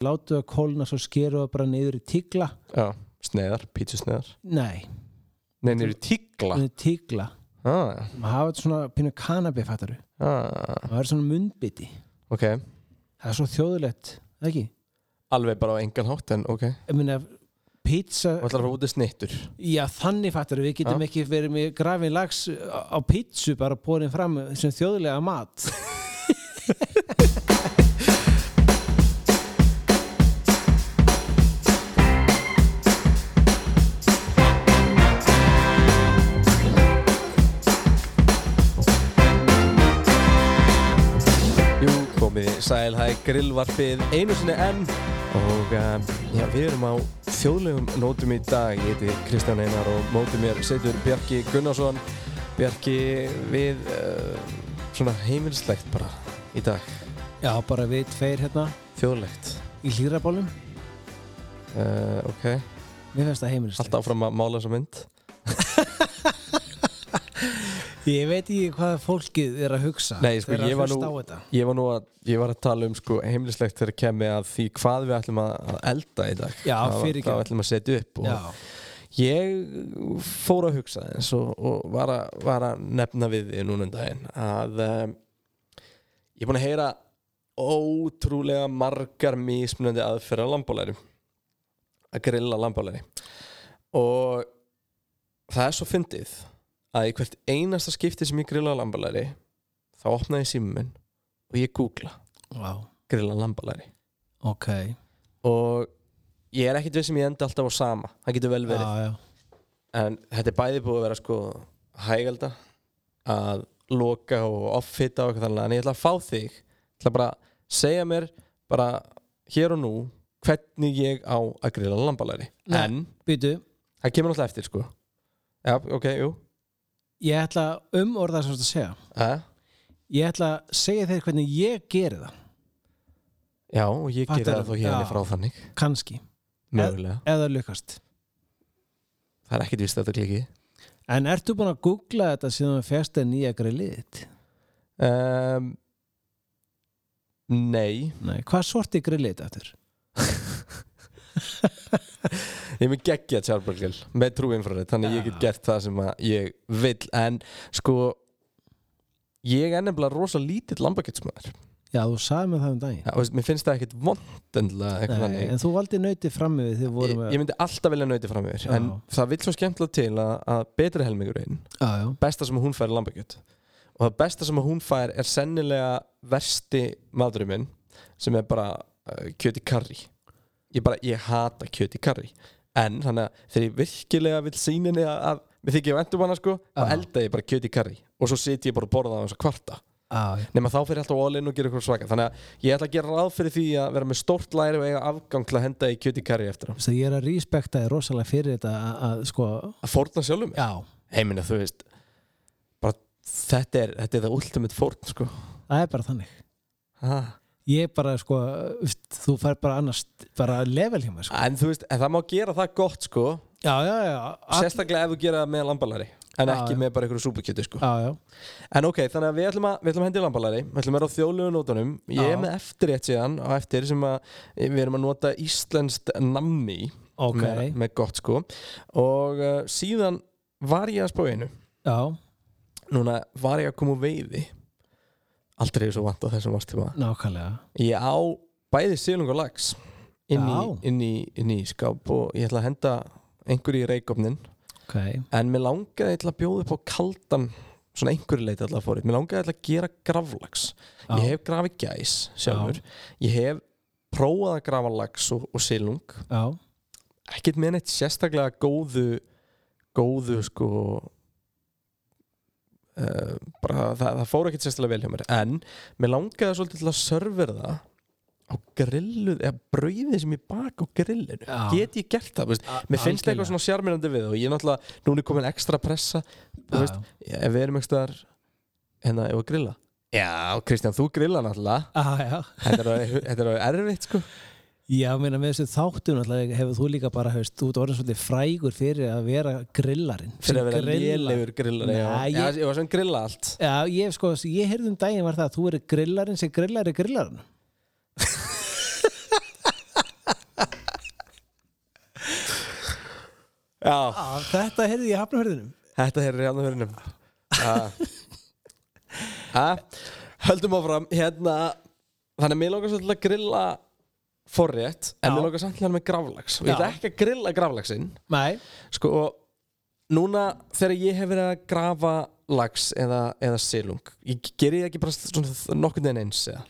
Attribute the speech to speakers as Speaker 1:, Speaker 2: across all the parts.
Speaker 1: látu að kólna svo skeru það bara niður í tígla.
Speaker 2: Já, sneðar, pítsusneðar
Speaker 1: nei,
Speaker 2: Nei, niður í tígla?
Speaker 1: Niður í tígla.
Speaker 2: Ah,
Speaker 1: maður hafa þetta svona pínu kanabi fattaru
Speaker 2: ah,
Speaker 1: maður er svona munnbiti.
Speaker 2: Ok,
Speaker 1: það er svo þjóðulegt, ekki?
Speaker 2: alveg bara á engan hátt en ok.
Speaker 1: Meina, pizza
Speaker 2: Og ætlar að fara út í snittur.
Speaker 1: Já, þannig fattaru, við getum
Speaker 2: Já.
Speaker 1: ekki verið með grafin lags á pizzu bara bórin fram sem þjóðulega mat
Speaker 2: sæl, það er grillvarpið einu sinni enn. Og uh, já, við erum á þjóðlegum nótum í dag, ég heiti Kristján Einar og mótið mér setur Bjarki Gunnarsson. Bjarki við uh, svona heimilslegt bara í dag,
Speaker 1: já, bara við tveir hérna.
Speaker 2: Þjóðlegt.
Speaker 1: Í hlýrabólum
Speaker 2: uh, ok,
Speaker 1: mér finnst það heimilist
Speaker 2: alltaf áfram að mála þessa mynd
Speaker 1: ég veit ekki hvað fólkið er að hugsa
Speaker 2: Nei, sko, ég var nú- Ég var nú að, ég var að tala um sko heimilislegt þegar kemur að því hvað við ætlum að, elda í dag.
Speaker 1: Já,
Speaker 2: Hvað- við ætlum að setja upp Ég fór að hugsa eins og, og var, að, var að nefna við því núna um daginn að um, ég er búin að heyra ótrúlega margar mismunandi aðferða lambólæri að grilla lambólæri og það er svo fyndið að í hvert einasta skipti sem ég grilla lambólæri þá opna ég símum og ég googla.
Speaker 1: Vá,
Speaker 2: grilla lambólæri
Speaker 1: ok.
Speaker 2: Og ég er ekkit við sem ég enda alltaf á sama. Það getur vel verið.
Speaker 1: Já, já.
Speaker 2: En þetta er bæði búið að vera sko hægalda að loka og offita og eitthvað þannig. En ég ætla að fá þig ég ætla bara að segja mér bara hér og nú hvernig ég á að grilla lambalæri. En
Speaker 1: Býtu,
Speaker 2: það kemur náttúrulega eftir sko. Já, ok, jú
Speaker 1: ég ætla að umorða sem þú ert að segja.
Speaker 2: Eh?
Speaker 1: Ég ætla að segja þér hvernig ég geri það.
Speaker 2: Já, og ég geri
Speaker 1: Fattar-
Speaker 2: það þó hérna
Speaker 1: já.
Speaker 2: frá þannig.
Speaker 1: Kannski,
Speaker 2: Mögulega,
Speaker 1: eða lukast
Speaker 2: það er ekkit vist að þetta kliki
Speaker 1: En ertu búin að googla þetta síðan þú férst að nýja grillið
Speaker 2: um, Nei.
Speaker 1: Nei, hvað sorti grillið þetta eftir?
Speaker 2: Ég er með geggjað sjálfbörgel með trúinfrarið, þannig ég get
Speaker 1: Já.
Speaker 2: gert það sem að ég vill. En sko ég er nefnilega rosa lítill lambaketsmaður
Speaker 1: Já, þú sagði mér það um daginn.
Speaker 2: Ja, veist, mér finnst það ekkit vond
Speaker 1: en þú valdi nauti fram því
Speaker 2: ég, ég myndi alltaf vilja nauti fram yfir
Speaker 1: Já.
Speaker 2: en það vill svo skemmtilega til að, að betri helmingurinn
Speaker 1: Já, já,
Speaker 2: besta sem hún fær er lambakjöt og það besta sem hún fær er sennilega versti maðurinn minn sem er bara uh, kjöt í karri ég bara, ég hata kjöt í karri en þannig að þegar ég virkilega vil síninni að, að mér þykir ég vendum hana sko þá
Speaker 1: Já.
Speaker 2: elda ég bara kjöt í karri og svo sit ég bara að borða það á þess að kvarta.
Speaker 1: Já.
Speaker 2: nema þá fyrir alltaf all in og gera eitthvað svaka. Þannig að ég ætla að gera ráð fyrir því að vera með stórt læri og eiga afgang til að henda í kjöt í karri eftir á.
Speaker 1: Þess að ég er að respekta þér rosalega fyrir þetta að, að sko,
Speaker 2: að fórna sjálfum
Speaker 1: já,
Speaker 2: heimina þú veist bara þetta er, þetta er það ultimate fórn sko.
Speaker 1: Það er bara þannig.
Speaker 2: Ah.
Speaker 1: Ég bara, sko, þú fær bara annars bara level hjá mér, sko.
Speaker 2: En þú veist, en það má gera það gott sko.
Speaker 1: Já, já, já.
Speaker 2: Sérstaklega ef þú gera það með lambalari En ekki með bara einhverju súpukjötu sko.
Speaker 1: Já, já,
Speaker 2: En ok, þannig að við ætlum að, við ætlum að hendi lambalari Við ætlum að vera á þjóðlegu nótunum. Ég er með eftirrétt síðan á eftir sem að við erum að nota íslenskt nammi
Speaker 1: ok.
Speaker 2: með, með gott sko. Og uh, síðan var ég að spá einu.
Speaker 1: Já,
Speaker 2: Núna var ég að koma úr veiði Aldrei svo vant á þessum ástíma
Speaker 1: nákvæmlega.
Speaker 2: Ég á bæði sílung og lags inn í,
Speaker 1: Já.
Speaker 2: inn, í, inn í skáp og ég ætla að henda einhverju í reikofnin
Speaker 1: Ok,
Speaker 2: en mér langaði til að bjóða upp á kaldan svona einhverju leiti alltaf fórið mér langaði til að gera graflags
Speaker 1: Já.
Speaker 2: ég hef grafið gæs sjálfur. Ég hef prófað að grafa lags og, og silung.
Speaker 1: Já,
Speaker 2: ekkert með neitt sérstaklega góðu góðu sko uh, bara það, það fór ekkert sérstaklega vel hjá mér. En mér langaði svolítið til að servera það á grilluð eða brauðið sem ég baka á grillinu.
Speaker 1: Já.
Speaker 2: get ég gert það, veist,
Speaker 1: A-
Speaker 2: mér finnst
Speaker 1: algjörlega.
Speaker 2: eitthvað svona sjarmirandi við og ég er náttúrulega, núna er komin ekstra pressa þú veist, ef við erum ekstra hérna, ef við grilla. Já, Kristján, þú grilla náttúrulega. Er alveg- þetta er alveg erfitt sko
Speaker 1: Já, mér meina með þessu þáttum hefur þú líka bara, hefst, þú ert orðin svolítið frægur fyrir að vera grillarinn
Speaker 2: fyrir að vera lélegur grillarinn já,
Speaker 1: ég,
Speaker 2: já,
Speaker 1: ég
Speaker 2: var svona grilla allt.
Speaker 1: Já, ég, sko, ég heyrði um daginn var það að þú eru grillarinn sem grillar er grillarinn.
Speaker 2: Já.
Speaker 1: Ah, Þetta heyrði ég hafnahörðinum
Speaker 2: Þetta heyrði ég hafnahörðinum Hæ? Höldum áfram, hérna þannig að mér lókar svolítið að grilla forrétt En
Speaker 1: Já.
Speaker 2: mér langar samt að með gravlags Og ég ætla ekki að grilla gravlagsinn Sko, núna þegar ég hef verið að grafa lags eða, eða silung Ég gerir ég ekki bara svona nokkurn veginn eins eða?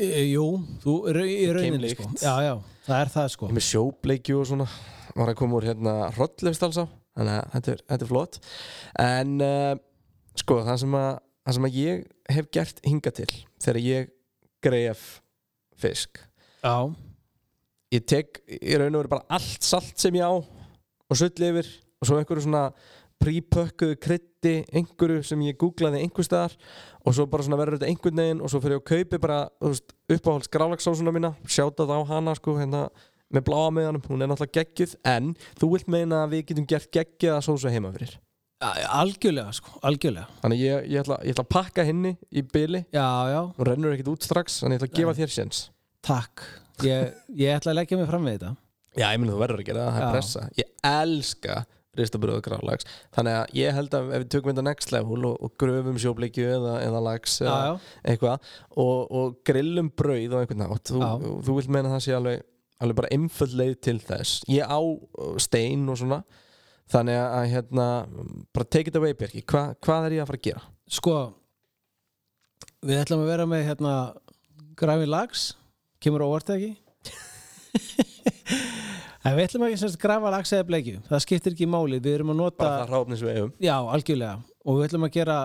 Speaker 1: E, jú, þú ra- í rauninni sko. Já, já, það er það sko.
Speaker 2: Ég er með sjóbleikju og svona Var að koma úr hérna hrollefstalsá Þannig að þetta er, þetta er flott. En uh, sko það sem, að, það sem að ég hef gert hinga til Þegar ég greif fisk.
Speaker 1: Já,
Speaker 2: Ég tek í raun og veru bara allt salt sem ég á Og sull yfir Og svo einhverju svona prípökkuðu krytti Einhverju sem ég googlaði einhver staðar Og svo bara svona verður þetta einhvern veginn Og svo fyrir ég að kaupi bara uppáhalds grálagsásuna mína Sjáta það á hana sko hérna með bláa meðanum, hún er náttúrulega geggjuð en þú vilt meina að við getum gert geggjuða sósu heima fyrir
Speaker 1: algjörlega sko, algjörlega.
Speaker 2: Þannig ég, ég, ætla, ég ætla að pakka henni í byli
Speaker 1: Já, já,
Speaker 2: hún rennur ekkit út strax þannig ég ætla að gefa þér séns.
Speaker 1: Takk. Ég, ég ætla að leggja mig fram við þetta.
Speaker 2: Já, ég meina þú verður að gera það, það er pressa. Ég elska ristabröðu grálags þannig að ég held að ef við tökum þetta next level og, og gröfum sjóbleikju eða, eða lags
Speaker 1: Já, já,
Speaker 2: eitthvað og, og grillum brauð og einhvern nátt þú, þú vilt meina að það sé alveg, alveg bara einföld leið til þess. Ég á stein og svona þannig að, að hérna bara take it away Birki, Hva, hvað er ég að fara að gera?
Speaker 1: sko Við ætlum að vera með hérna Grafin lags, kemur orðið ekki? En við ætlum ekki semst grafa lags eða bleikju. Það skiptir ekki máli, við erum að nota
Speaker 2: bara það ráfnis við eigum.
Speaker 1: Já, algjörlega. Og við ætlum að gera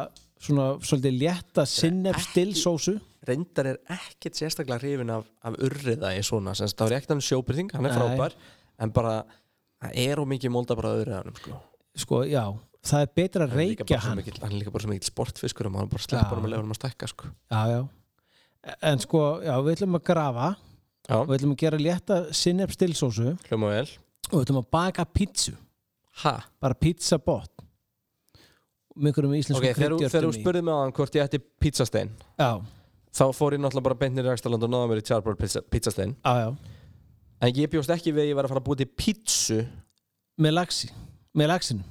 Speaker 1: svona svolítið létta sinnef stilsósu
Speaker 2: reyndar er ekkert sérstaklega hrifin af, af urriða í svona, það er ekkert hann sjóbyrðing hann er
Speaker 1: Nei.
Speaker 2: frábær, en bara það er og mikið molda bara urriðanum sko.
Speaker 1: Sko, já, það er betra að
Speaker 2: hann
Speaker 1: reykja hann.
Speaker 2: mikill- hann er líka bara svo mikill sportfiskur og maður bara sleppur hann að lefa hann að stækka sko.
Speaker 1: Já, já. En sko, já, við ætlum að grafa.
Speaker 2: Já,
Speaker 1: og við ætlum að gera létta sinnef stilsósu og við ætlum að baka pítsu.
Speaker 2: Ha,
Speaker 1: bara pizzabot með einhverjum íslenskum
Speaker 2: ok, þegar þú- þegar þú spurði mig á hann hvort ég ætti pizzastein
Speaker 1: Já,
Speaker 2: þá fór ég náttúrulega bara beint nýri Rækstaland og náða mér í pizza, pizzastein.
Speaker 1: Já, já
Speaker 2: en ég bjóst ekki við að ég var að fara að búið til pítsu
Speaker 1: með lagsi, með lagsinu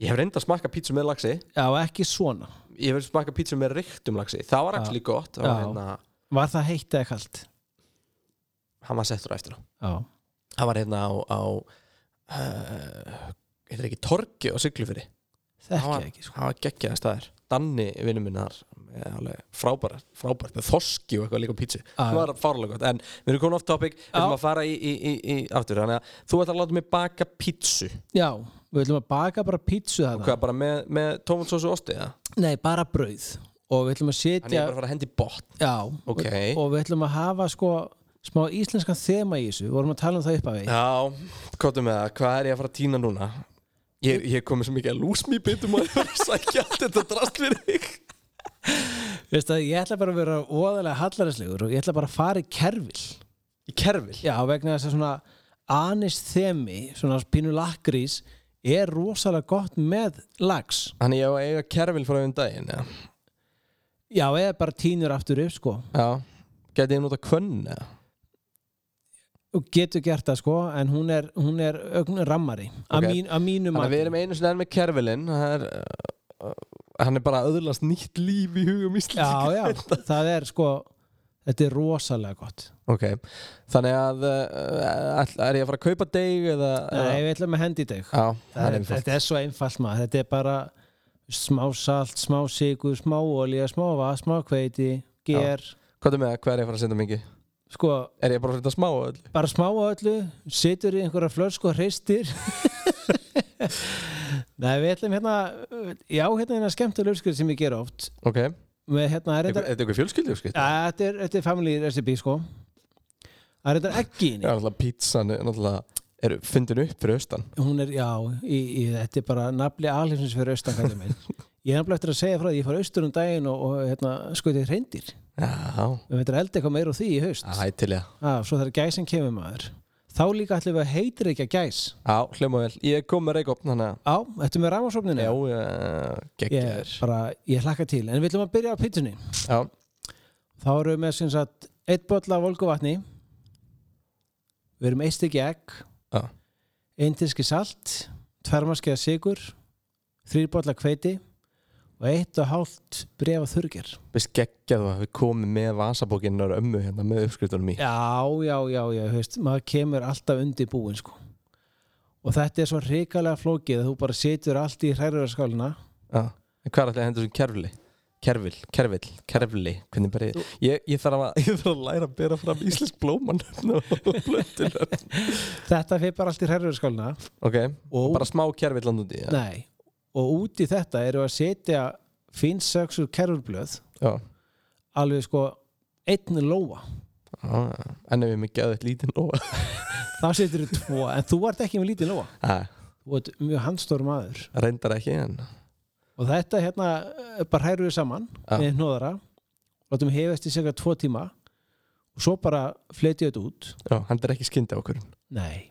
Speaker 2: ég hef reynd að smakka pítsu með laxi.
Speaker 1: Já, ekki svona.
Speaker 2: Ég hef smakka pítsu með ryktum laxi. Það var
Speaker 1: Já.
Speaker 2: actually gott. Það var, hérna,
Speaker 1: Var það heitt eða kalt?
Speaker 2: hann var settur á eftir. Á hann var hérna á, á uh, heitir ekki á Siglufyrri
Speaker 1: þekki
Speaker 2: hann var,
Speaker 1: ekki sko.
Speaker 2: geggjaði staðir Danni vinnu minn þar frábært, frábært með þoski og eitthvað líka
Speaker 1: Já.
Speaker 2: það var fárlega gott, en við erum komin off topic við erum að fara í, í, í, í aftur. Þannig að þú ætlar að láta mig baka pítsu.
Speaker 1: Já, við ætlum að baka bara pítsu
Speaker 2: og
Speaker 1: þarna
Speaker 2: hvað bara með, með tómatsósu og osti eða?
Speaker 1: Nei, bara brauð. Og við ætlum að
Speaker 2: Þannig ég
Speaker 1: setja
Speaker 2: er bara að fara að hendi botn.
Speaker 1: Já,
Speaker 2: Ok.
Speaker 1: og, og við ætlum að hafa sko smá íslenskan þema í þessu. Við vorum að tala um það upp af því
Speaker 2: Já, það, hvað er ég að fara að týna núna? Ég, ég komið svo mikið að lúsmi bitum að vera að sækja allt þetta drast fyrir þig.
Speaker 1: Veist að ég ætla bara að vera óðalega hallaræslegur og ég ætla bara að fara í kerfil.
Speaker 2: Í kerfil?
Speaker 1: Já, vegna þess að svona anist þemi, svona pínu lakrís er rosalega gott með lags
Speaker 2: Þannig ég á að eiga kerfil frá um daginn ja.
Speaker 1: Já, eða bara tínur aftur upp sko.
Speaker 2: Já, gæti ég nota kvönn eða?
Speaker 1: Getur gert það sko en hún er, hún er ögn rammari að
Speaker 2: Ok.
Speaker 1: mín, að mínu
Speaker 2: að við erum einu sinni enn með kerfilinn Það er uh, Hann er bara að öðlast nýtt líf í hugum
Speaker 1: Já,
Speaker 2: Íslandika
Speaker 1: já, það er sko þetta er rosalega gott.
Speaker 2: Ok, þannig að uh, Er ég að fara að kaupa deg eða,
Speaker 1: Nei, við ætlum að hendi deg
Speaker 2: Já, það er
Speaker 1: Þetta er svo einfalt maður, þetta er bara smá salt, smá sigur, smá olía, smá vatn, smá hveiti, ger,
Speaker 2: Hvað er með það, hvað er að fara að senda mikið?
Speaker 1: Sko,
Speaker 2: Er ég bara að setja smá á öll?
Speaker 1: bara smá á öllu, situr í einhverja flörsku og hreistir. Nei, við ætlum hérna, já, hérna er hérna skemmtilega uppskrið sem ég ger oft.
Speaker 2: Ok, er
Speaker 1: Með hérna, er þetta,
Speaker 2: þetta eitthvað fjölskyldu?
Speaker 1: ja, þetta, er, þetta er family recipe, sko. Það er þetta ekki
Speaker 2: Já, náttúrulega pítsan er náttúrulega er fundin upp fyrir austan
Speaker 1: Hún er, já, í, í, þetta er bara nafli alheimsins fyrir austan. Ég er nefnilega eftir að segja frá því, ég fór austur um daginn og, og hérna, skoðið hreindir.
Speaker 2: Já,
Speaker 1: Við veitum elda eitthvað meira úr því í haust.
Speaker 2: Æ, til ég
Speaker 1: ah, Svo þegar gæsin kemur maður. Þá líka ætlum við að heitir ekki að gæs.
Speaker 2: Já, hljóma vel, ég kom með reykopn þannig
Speaker 1: Á, ættum við rámasofninu
Speaker 2: að Já, uh,
Speaker 1: Ég,
Speaker 2: geggjaður
Speaker 1: bara, ég hlakka til. En við ætlum að byrja á pizzunni.
Speaker 2: Já,
Speaker 1: Þá erum við með sem sagt Eitt bolla af volgu vatni Við erum eitt stykki egg.
Speaker 2: Já.
Speaker 1: eindiski salt tvermaskiða sigur þrýrbólla kveiti og eitt og hálft brefa þurrger
Speaker 2: Við skeggjað að við komum með vasabókinnar ömmu hérna með uppskriftunum í
Speaker 1: Já, já, já, já, veist, maður kemur alltaf undir búin, sko. Og þetta er svo hrikalega flókið að þú bara setur allt í hræruverskálina.
Speaker 2: Já, en hvað er alltaf henda þessu kerfli? Kerfil, kerfil, kerfli Hvernig bara ég, ég, ég, þarf að, ég þarf að læra að bera fram íslensk blóman
Speaker 1: Þetta fyrir bara allt í hræruverskálina.
Speaker 2: Ok,
Speaker 1: Og,
Speaker 2: bara smá kerfil land úti ja.
Speaker 1: nei, og út í þetta eru að setja finsöksur kerfurblöð, alveg sko einn lóa.
Speaker 2: Já, en ef ég mig geði eitt lítinn lóa
Speaker 1: Þá setur þú tvo, en þú ert ekki með lítið lóa.
Speaker 2: Æ,
Speaker 1: Þú ert mjög handstór maður.
Speaker 2: reyndar ekki en
Speaker 1: Og þetta hérna eh, bara hræru við saman
Speaker 2: Já.
Speaker 1: með hnóðara, látum hefast í segja tvo tíma. Og svo bara fletið þetta út.
Speaker 2: Já, hendur ekki skyndi á okkur.
Speaker 1: Nei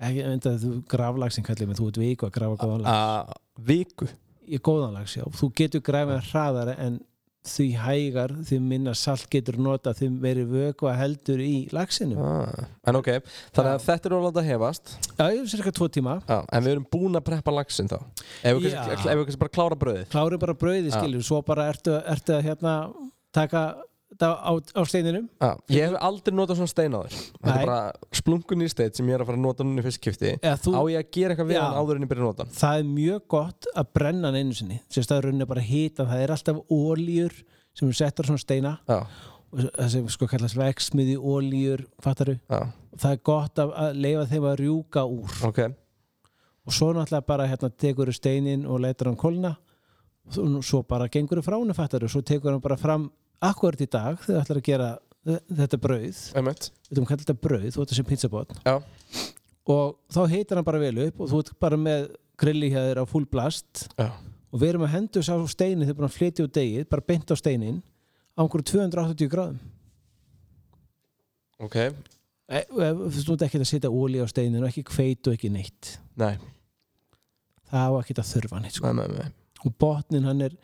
Speaker 1: ekki, enda, þú graflagsin kallir mig, þú ert viku að grafa góðanlags
Speaker 2: Að viku?
Speaker 1: Í góðanlags, já, þú getur grafið hraðar en því hægar því minna salt getur nota því meiri vöku að heldur í lagsinu
Speaker 2: ah. En ok, þannig að þetta er orðað að hefast.
Speaker 1: Já, ég er cirka tvo tíma.
Speaker 2: Já, en við erum búin að preppa laxin þá. Ef við kannski- bara klára brauðið.
Speaker 1: Klári bara brauði
Speaker 2: Já.
Speaker 1: skilur, svo bara ertu, ertu að hérna taka á, á steininum?
Speaker 2: Já, ég hef aldrei notað svona stein á þér. Þetta er bara splungun í stein sem ég er að fara að nota núna í fyrst skipti
Speaker 1: Eða þú,
Speaker 2: Á ég að gera eitthvað við hann áður en ég byrja að nota hann?
Speaker 1: Það er mjög gott að brenna hann einu sinni. Sem staðurinn er bara hita, það er alltaf ólíur sem er settar svona steina.
Speaker 2: Já,
Speaker 1: og það sem sko kallast vegsmiði ólíur, fattaru það er gott að, að leifa þeim að rjúka úr.
Speaker 2: Ok.
Speaker 1: Og svo náttúrulega bara hérna tekur steinin og leitur hann kolna og svo bara gengur frá hann fattaru, svo tekur hann bara fram akkurat í dag þegar ætlar að gera þe- þetta brauð, við veitum hvað þetta brauð þú ert þessi pizzabot
Speaker 2: Já,
Speaker 1: og þá heitir hann bara vel upp og þú ert bara með grilli hjá þér á full blast.
Speaker 2: Já,
Speaker 1: og við erum að hendu þess á steinin þegar að flytja úr degið, bara beint á steinin á einhverju 280 gráðum.
Speaker 2: Ok.
Speaker 1: E, e, þú ert ekki að setja óli á steinin og ekki kveit og ekki neitt.
Speaker 2: Nei,
Speaker 1: það á ekki að þurfa neitt sko.
Speaker 2: nei, nei, nei.
Speaker 1: og botnin hann er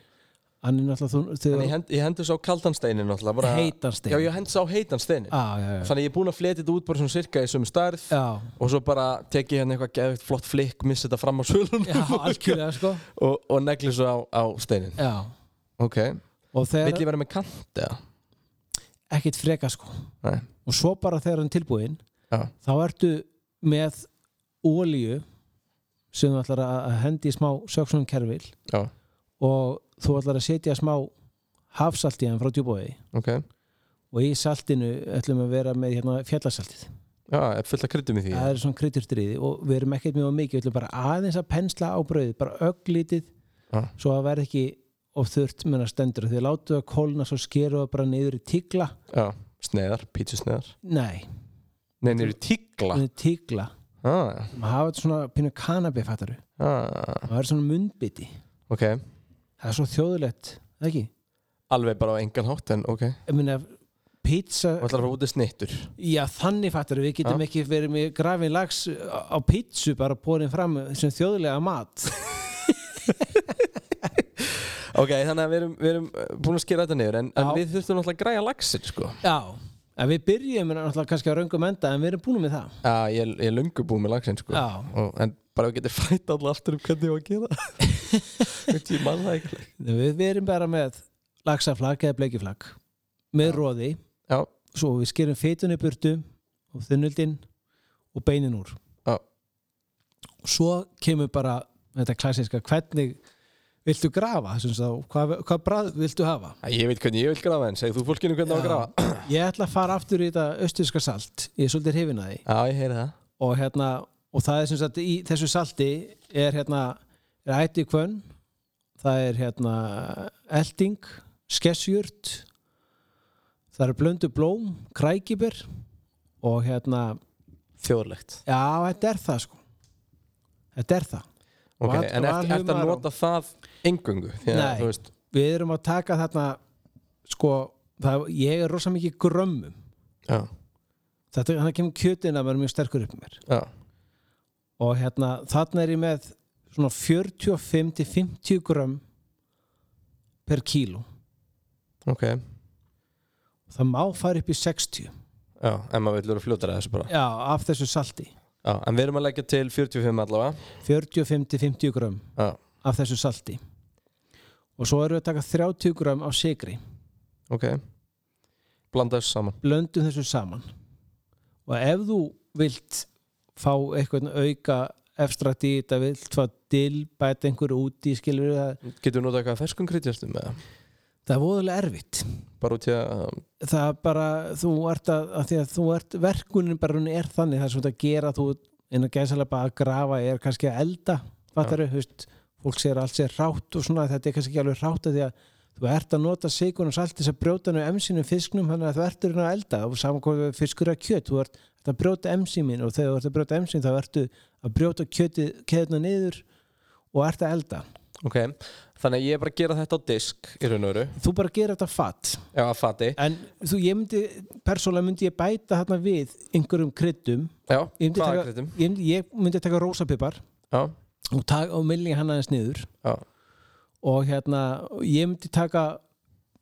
Speaker 1: hann er náttúrulega þú-
Speaker 2: ég, hend, ég hendur svo á kaldan steinin náttúrulega bara,
Speaker 1: heitan stein
Speaker 2: Já, ég hendur svo á heitan steinin
Speaker 1: ah.
Speaker 2: Þannig ég er búin að fleta þetta út bara svona cirka í sömu stærð
Speaker 1: Já,
Speaker 2: og svo bara tek ég hérna eitthvað geðvikt flott flikk missa þetta fram á
Speaker 1: algjörlega sko.
Speaker 2: Og, og negli svo á, á steinin.
Speaker 1: Já,
Speaker 2: Ok,
Speaker 1: og
Speaker 2: vill ég vera með kant eða?
Speaker 1: ekkit freka sko.
Speaker 2: Nei,
Speaker 1: og svo bara þegar hann tilbúinn
Speaker 2: já,
Speaker 1: þá ertu með ólíu sem þú ætlar að hendi í smá söksunum kerfil
Speaker 2: já,
Speaker 1: og þú ætlar að setja smá hafsalt í hann frá djúbóði
Speaker 2: ok.
Speaker 1: Og í saltinu ætlum við að vera með hérna, fjallasaltið.
Speaker 2: Já, fullt að kryddum í því
Speaker 1: það er svona kryddurdriði og við erum ekkert mjög mikið við ætlum bara aðeins að pensla á brauðið bara ögglítið
Speaker 2: Já.
Speaker 1: svo að verði ekki of þurrt menna stendur. Því að látu það kólna svo skeru það bara niður í tígla.
Speaker 2: Já, sneðar, pítsusneðar
Speaker 1: nei,
Speaker 2: Nei, niður í tígla?
Speaker 1: Niður í tígla.
Speaker 2: Ah,
Speaker 1: maður hafa þetta svona pínu kanabi fattaru
Speaker 2: ah,
Speaker 1: það er svona munnbiti.
Speaker 2: Ok,
Speaker 1: það er svo þjóðulegt, það ekki?
Speaker 2: Alveg bara á engan hátt en ok.
Speaker 1: Ég meina pizza
Speaker 2: Og ætlar að fara út í snittur.
Speaker 1: Já þannig fattaru, við. Getum
Speaker 2: Já.
Speaker 1: ekki verið með grafin lags á pizzu bara bórin fram sem þjóðulega mat.
Speaker 2: Ok, þannig að við erum, við erum búin að skera þetta niður En, en við þurftum náttúrulega að græja laxin sko.
Speaker 1: Já, en við byrjum náttúrulega kannski á raungum enda en við erum búin með það.
Speaker 2: Já, ég, ég er löngu búin með laxin sko.
Speaker 1: Já,
Speaker 2: og, En bara við getum frætt allar aftur um hvernig ég var að gera. Veit ég manna ekki.
Speaker 1: Við, við erum bara með laxaflag eða bleikiflag með róði,
Speaker 2: Já,
Speaker 1: svo við skerum fetunni burtu og þunnöldin og beinin úr.
Speaker 2: Já.
Speaker 1: og svo kemur bara þetta klassiska, hvernig viltu grafa, hvað, hvað brað viltu hafa?
Speaker 2: Ég veit hvernig ég vil grafa en segð þú fólkinu hvernig á að grafa?
Speaker 1: Ég ætla að fara aftur í þetta östuska salt, ég er svolítið hrifin að því.
Speaker 2: Já, ég heyri það.
Speaker 1: Og hérna, og það er sem sagt í þessu salti er hérna ætti kvönn, það er hérna elding, skessjurt það er blöndu blóm krækibir og hérna
Speaker 2: Þjóðlegt.
Speaker 1: Já, þetta er það sko. Þetta er það.
Speaker 2: Ok,
Speaker 1: Val-
Speaker 2: en eftir, eftir að nota það að veist
Speaker 1: við erum að taka þarna sko, það, ég er rosa mikið grömmum.
Speaker 2: Já,
Speaker 1: þetta, þannig kemur kjötin að vera mjög sterkur upp mér.
Speaker 2: Já,
Speaker 1: og hérna þarna er ég með svona 45-50 grömm per kíló.
Speaker 2: Ok.
Speaker 1: Það má fara upp í 60
Speaker 2: Já, en maður vil vera fljótar að þessu bara.
Speaker 1: Já, af þessu salti.
Speaker 2: Já, en við erum að leggja til 45 allavega.
Speaker 1: 45-50 grömm
Speaker 2: Já,
Speaker 1: af þessu salti og svo erum við að taka 30 grömm af sigri
Speaker 2: ok. Blanda þessu saman.
Speaker 1: Blöndum þessu saman. Og ef þú vilt fá eitthvað auka efstrakt í þetta, vilt fá dill bæta einhverju úti, skilur við það?
Speaker 2: Getur við notað eitthvað ferskum kryddjastum með
Speaker 1: það? Er voðalega erfitt.
Speaker 2: Bara út í að
Speaker 1: það er bara, þú ert að, að því að þú ert, verkunin bara hún er þannig það er svona að gera, þú inn að gæsalega bara að grafa er kannski að elda fattar þau, fólk að allt sé rátt og svona, þetta er kannski ekki alveg rátt af því að þú ert að nota sigun og salt þess að brjóta nú emsinu fisknum, þannig að þú ert að elda. Og saman hvað við fiskur að kjöt þú ert að brjóta emsinin og þegar þú ert að brjóta emsin þá ertu að brjóta kjötið keðna niður og ert að elda.
Speaker 2: Ok, þannig að ég er bara að gera þetta á disk í raun og veru.
Speaker 1: Þú bara gerir þetta fatt
Speaker 2: Já, að fati.
Speaker 1: En þú, ég myndi, persónulega myndi ég bæta hérna við einhverjum kryddum.
Speaker 2: Já, hvaða kryddum?
Speaker 1: ég myndi, ég myndi taka rósapipar.
Speaker 2: Já,
Speaker 1: og, og milli hann aðeins niður.
Speaker 2: Já,
Speaker 1: og hérna ég myndi taka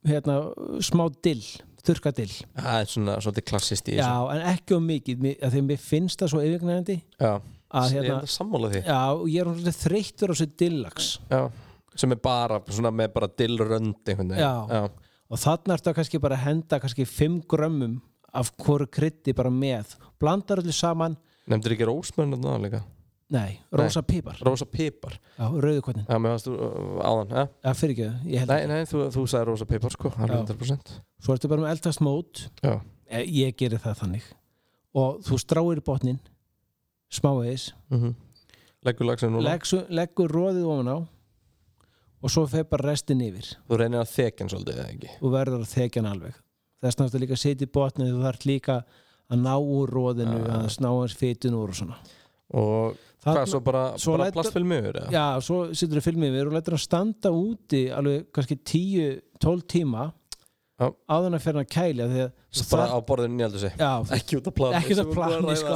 Speaker 1: hérna smá dill, þurrka dill.
Speaker 2: Það er svona svolítið klassist í
Speaker 1: já,
Speaker 2: þessu.
Speaker 1: en ekki um mikið. Mér- af því að mér finnst það svo yfirgnæðandi
Speaker 2: Já,
Speaker 1: að
Speaker 2: ég er
Speaker 1: hérna,
Speaker 2: þetta sammála því.
Speaker 1: Já, og ég er svona þreyttur á þessu dillags
Speaker 2: Já, sem er bara svona með bara dillrönd
Speaker 1: Já.
Speaker 2: Já,
Speaker 1: og þarna ertu að kannski bara henda kannski 5 grömmum af hvoru kryddi bara með. Blandar öllu saman,
Speaker 2: Nefndir ekki rósmörn og náða líka
Speaker 1: nei, rósa pipar.
Speaker 2: Rósa pipar.
Speaker 1: Já, rauðukotnin,
Speaker 2: Já, mér varst þú uh, áðan ja?
Speaker 1: já, fyrir ekki ég held
Speaker 2: Nei, nei, þú, þú sagði rósa pipar sko, það er
Speaker 1: Já.
Speaker 2: 100%
Speaker 1: svo ertu bara með eldast mót.
Speaker 2: Já,
Speaker 1: Eh, ég gerir það þannig. Og þú stráir botnin smávegis
Speaker 2: mm Leggur lagsin núna.
Speaker 1: Leggur, leggur róðið ofan á. Og svo fer bara restin yfir.
Speaker 2: Þú reynir að þekja hann svolítið, eða ekki?
Speaker 1: Og verður að þekja hann alveg. Þess að líka að setja í botnin þú þarf líka að ná úr róðinu að ná hans fytun úr og svona
Speaker 2: Og
Speaker 1: Þarna-
Speaker 2: hvað, svo bara, bara
Speaker 1: lætur-
Speaker 2: plastfilm yfir,
Speaker 1: já, svo setur þú filmið yfir og lætur hann standa úti alveg kannski 10-12 tíma að fer hann að kæla því að
Speaker 2: Svo bara á borðinu nýjaldu sig
Speaker 1: já,
Speaker 2: Ekki út af plani
Speaker 1: Ekki út af plani, sko.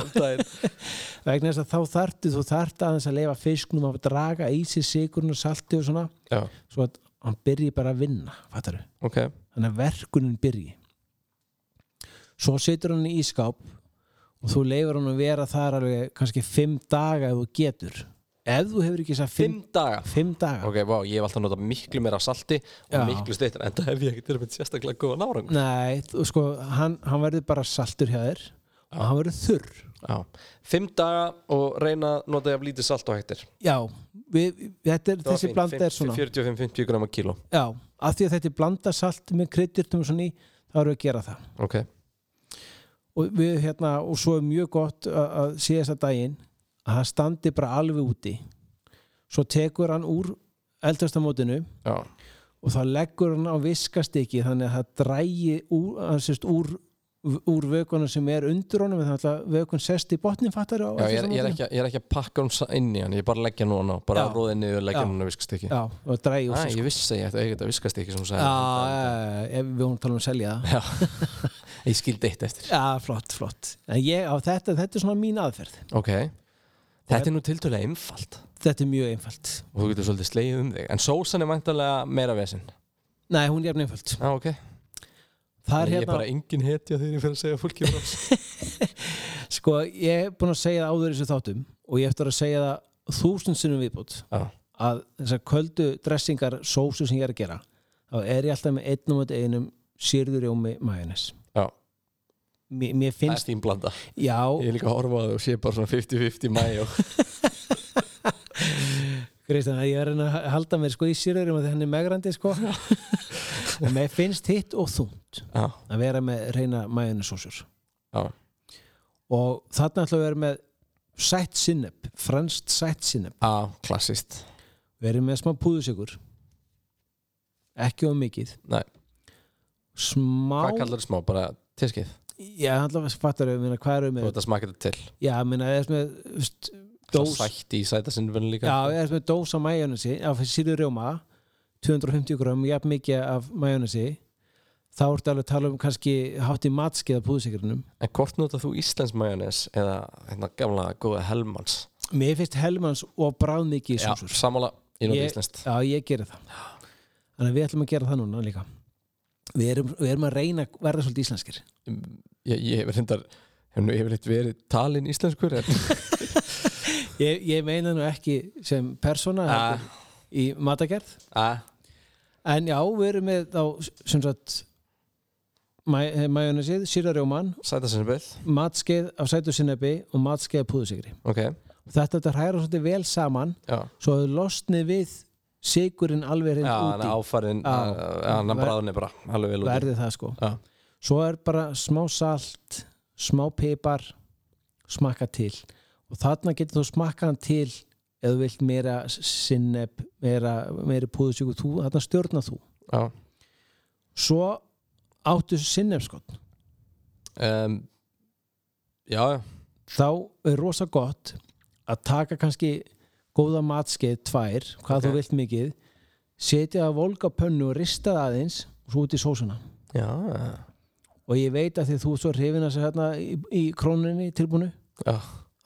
Speaker 1: vegna þess að þá þartu þú þart aðeins að leifa fisknum að draga í sig sigurinn og salti og svona.
Speaker 2: Já,
Speaker 1: svo að hann byrji bara að vinna fattar
Speaker 2: ok.
Speaker 1: Þannig að verkunin byrji. Svo setur hann í ískáp og þú leifur hann að vera þar alveg kannski fimm daga ef þú getur. Ef þú hefur ekki þess að fimm,
Speaker 2: Fimm daga?
Speaker 1: Fimm daga.
Speaker 2: Ok, vá, ég hef alltaf notað miklu meira salti og
Speaker 1: Já.
Speaker 2: miklu steytur, en það hef ég ekki til að mynda sérstaklega góða nárangur
Speaker 1: nei, þú, sko, hann, hann verður bara saltur hjá þér og hann verður þurr.
Speaker 2: Já, fimm daga og reyna að nota ég af lítið salt og hættir
Speaker 1: já, við, þetta er, þessi blanda er svona.
Speaker 2: 45-50 grama kíló.
Speaker 1: Já, af því að þetta er blanda salt með kryddjurtum og svona í, þá erum við að gera það.
Speaker 2: Ok,
Speaker 1: og við hérna, og svo er mjög gott að, að þess að daginn að hann standi bara alveg úti. Svo tekur hann úr eldastamótinu og þá leggur hann á viskastykki þannig að það drægi úr, úr, úr vökunum sem er undir honum þannig að vökun sest í botnin fattar á
Speaker 2: já ég, er, ég, er ekki, ég er ekki að pakka hún inn í hann, ég bara leggja núna bara
Speaker 1: Já.
Speaker 2: að róða niður og leggja
Speaker 1: Já.
Speaker 2: núna viskast ekki
Speaker 1: já, og drægi úr sig
Speaker 2: ég vissi að ég ætti að eiga þetta viskast ekki sem hún sagði.
Speaker 1: Já, ef við vorum að tala um að selja það.
Speaker 2: Ég skildi eitt eftir.
Speaker 1: Já, flott, flott. En ég, á þetta, þetta er svona mín aðferð.
Speaker 2: Ok, þetta er nú tiltölulega einfalt.
Speaker 1: Þetta er mjög einfalt.
Speaker 2: Og þú getur svolítið slegið um þig. En sósan er væntalega meira vesinn?
Speaker 1: Nei, hún er jafn einfalt.
Speaker 2: Já, ok,
Speaker 1: það er
Speaker 2: ég er
Speaker 1: hérna,
Speaker 2: bara engin hetja þegar ég fyrir að segja fólki frá.
Speaker 1: Sko, ég er búin að segja það áður þessu þáttum og ég eftir að segja það þúsund sinnum viðbútt
Speaker 2: Já,
Speaker 1: að þessar köldu dressingar sósu sem ég er að gera þá er ég alltaf með einnum og einum sýrður jómi majónes
Speaker 2: já,
Speaker 1: mér, mér
Speaker 2: það er
Speaker 1: finnst,
Speaker 2: þín blanda.
Speaker 1: Já,
Speaker 2: Ég er líka að horfa á þau og sé bara svona 50-50 mæjó
Speaker 1: Kristján, ég er að halda mér sko í sýrðurum og henni er megrandi sko. Mér finnst hitt og þungt
Speaker 2: Já,
Speaker 1: að vera með reyna majónesósur
Speaker 2: já,
Speaker 1: og þarna ætla að vera með sætt sinneb, franskt sætt sinneb
Speaker 2: já, klassist
Speaker 1: verið með smá púðusikur ekki of mikið.
Speaker 2: Nei.
Speaker 1: smá
Speaker 2: Hvað kallar það smá? Bara teskið?
Speaker 1: já, allavega fattar minna, hvað eru
Speaker 2: Þú
Speaker 1: með
Speaker 2: veit að smaka þetta til.
Speaker 1: Já, minna, ég er með
Speaker 2: Dós Sætt í sætasinn líka.
Speaker 1: Já, ég er með dós af majónesi af sýrður rjóma 250 gram, jafn mikið af majónesi þá ertu alveg að tala um kannski hátt í matskið af púðusikurinnum
Speaker 2: En hvort nota þú Íslands majónes eða hérna gamla góða Helmans?
Speaker 1: mér finnst helmans og bráð mikið
Speaker 2: Já,
Speaker 1: sósur.
Speaker 2: sammála, ég nota Íslands
Speaker 1: Já, ég gerir það. Þannig að við ætlum að gera það núna líka. Við erum, við erum að reyna að verða svolítið íslenskir.
Speaker 2: Ég, ég hef reyndar Hefur nú yfirleitt verið talin íslenskur en...
Speaker 1: ég, ég meina nú ekki sem persóna
Speaker 2: Ah.
Speaker 1: í matagerð
Speaker 2: ah,
Speaker 1: en já, við erum með þá sem sagt majónesið, sýrarjóman
Speaker 2: Sæta sinni byll
Speaker 1: matskeið af sætu sinnebi og matskeið af púðusigri
Speaker 2: Ok,
Speaker 1: þetta þetta hræra svolítið vel saman
Speaker 2: já.
Speaker 1: svo að losnið við sigurinn alveg hreint
Speaker 2: hann
Speaker 1: úti
Speaker 2: áfærin
Speaker 1: Já.
Speaker 2: hann
Speaker 1: Ver-
Speaker 2: bráðin er bara alveg vel út
Speaker 1: verði það sko.
Speaker 2: Já,
Speaker 1: svo er bara smá salt smá pipar smakka til. Og þarna getur þú smakka hann til ef þú vilt meira sinneb meira, meira púðusigur þarna stjórna þú.
Speaker 2: Já.
Speaker 1: Svo áttu sinnebskott
Speaker 2: um, Já,
Speaker 1: þá er rosa gott að taka kannski góða matskeið tvær, hvað
Speaker 2: Ok.
Speaker 1: þú vilt mikið setja það volga á pönnu og rista það aðeins og svo út í sósuna.
Speaker 2: Já,
Speaker 1: og ég veit að því þú svo hrifin að sér hérna í, í króninni tilbúinu
Speaker 2: já.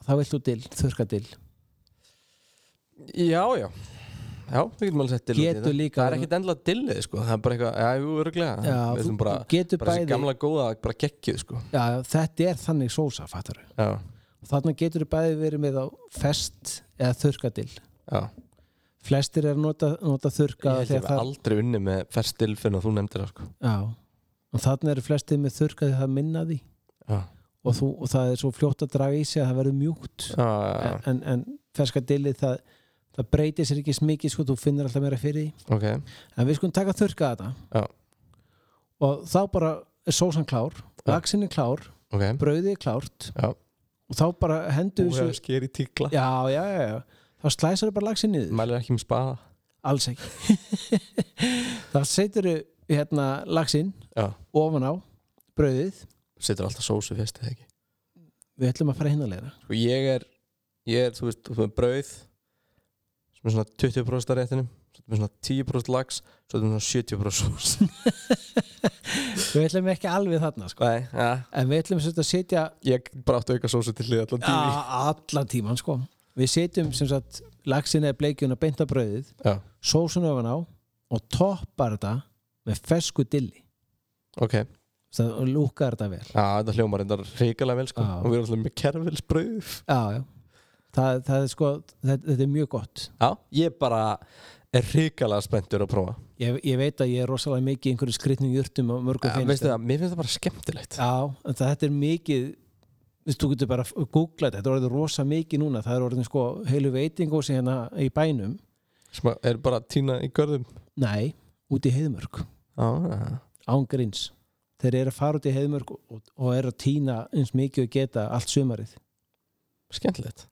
Speaker 1: þá vilt þú dill, þurrka dill.
Speaker 2: Já, já Já, við getum alveg sett dill út í þetta.
Speaker 1: líka-
Speaker 2: Það er ekkit endla dillið, sko. Það er bara eitthvað, já, jú, öruglega
Speaker 1: Já,
Speaker 2: Við ætlum bara, bara þessi gamla góða bara geggjuð, sko.
Speaker 1: Já, þetta er þannig sósa, fattar
Speaker 2: Já,
Speaker 1: þarna getur þú bæði verið með á fest eða þurrka dill
Speaker 2: já.
Speaker 1: Flestir er að nota, nota þurrka
Speaker 2: Ég held ég
Speaker 1: þegar
Speaker 2: hef
Speaker 1: það,
Speaker 2: aldrei unni með fersk dill fyrir að þú nefndir það, sko.
Speaker 1: Já, og þarna eru flestir með þurrka þegar það minna því.
Speaker 2: Já,
Speaker 1: og, þú, og það er svo fljótt að draga í sig að það verður mjúkt.
Speaker 2: Já, já,
Speaker 1: en, en, en dillið það, breytir sér ekki smikið sko, þú finnir alltaf meira fyrir því.
Speaker 2: Ok.
Speaker 1: En við skulum taka þurrka þetta.
Speaker 2: Já.
Speaker 1: og þá bara er sósan klár laxinn er klár,
Speaker 2: Ok,
Speaker 1: brauðið er klárt
Speaker 2: Já.
Speaker 1: og þá bara hendur
Speaker 2: þú hefur sker í tíkla
Speaker 1: já, já, já, já. Þá slæsar bara laxinn niður.
Speaker 2: Mælir ekki með spaða?
Speaker 1: Alls ekki. Þá setur hérna laxinn
Speaker 2: Já,
Speaker 1: ofan á brauðið.
Speaker 2: Setur alltaf sósu fyrst, eða ekki?
Speaker 1: Við ætlum að fara hinn að leira
Speaker 2: Sko ég er, ég er, þú veist, þú veist, brauð sem er svona 20% af réttinum svo er með svona 10% lax svo er með svona 70% sós.
Speaker 1: Við ætlum ekki alveg þarna sko.
Speaker 2: Nei, ja,
Speaker 1: en við ætlum sagt að setja
Speaker 2: ég að auka sósu til hlið allan tími
Speaker 1: Ja, allan tíman sko. Við setjum sem sagt laxin eða bleikjuna beint af brauðið,
Speaker 2: Já,
Speaker 1: sósun ofan á og toppar þetta með fesku dilli.
Speaker 2: Ok.
Speaker 1: Og lúkar þetta vel.
Speaker 2: Já, þetta hljómar endar hrikalega vel sko. Og við erum alltaf með kerfilsbrauð
Speaker 1: já, já. Það, það er sko, þetta, þetta er mjög gott.
Speaker 2: Já, ég bara er hrikalega spenntur að prófa.
Speaker 1: Ég, ég veit að ég er rosalega mikið í einhverju skritnum jurtum og mörgum finnst
Speaker 2: Veistu það, mér finnst það bara skemmtilegt.
Speaker 1: Já, það, þetta er mikið þú getur bara að googla þetta þetta er orðið rosa mikið núna, það er orðið sko heilu veitingó sem hérna í bænum.
Speaker 2: Sem er bara týna í görðum?
Speaker 1: Nei, út í heiðmörk.
Speaker 2: Já, ja.
Speaker 1: án gríns. Þeir eru að fara út í heiðmörk og, og eru að týna eins mikið og geta allt sumarið
Speaker 2: skemmtilegt.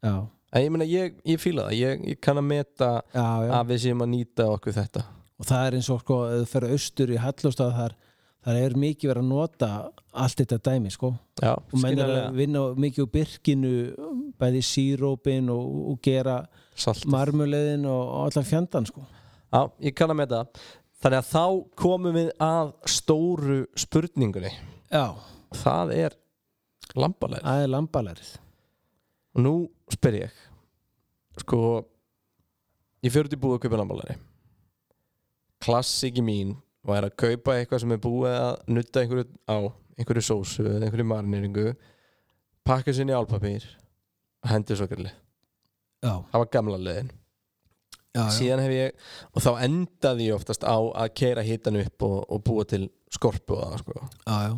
Speaker 2: Ég meina, ég, ég fíla það, ég, ég kann að meta
Speaker 1: já, já.
Speaker 2: að við séum að nýta okkur þetta.
Speaker 1: Og það er eins og sko ef þú ferð austur í Hallóstað þar þar er mikið verið að nota allt þetta dæmi sko.
Speaker 2: Já,
Speaker 1: og menn er að vinna mikið úr byrkinu bæði sírópin og, og gera
Speaker 2: Salt
Speaker 1: marmuleiðin og, og allan fjandan sko.
Speaker 2: Já, ég kann að meta það. Þannig að þá komum við að stóru spurningunni.
Speaker 1: Já,
Speaker 2: Það er lambalegð
Speaker 1: það er lambalærið
Speaker 2: Og nú spyr ég Sko Ég fyrir í búið að kaupa lambalegði Klassiki mín var að kaupa eitthvað sem er búið að nutta einhverju á einhverju sósu eða einhverju marineringu pakka sinni í álpapír og hendi svo
Speaker 1: já,
Speaker 2: það var gamla
Speaker 1: já.
Speaker 2: síðan hef ég og þá endaði ég oftast á að keira hitan upp og, og búa til skorpu og það sko.
Speaker 1: Já, já,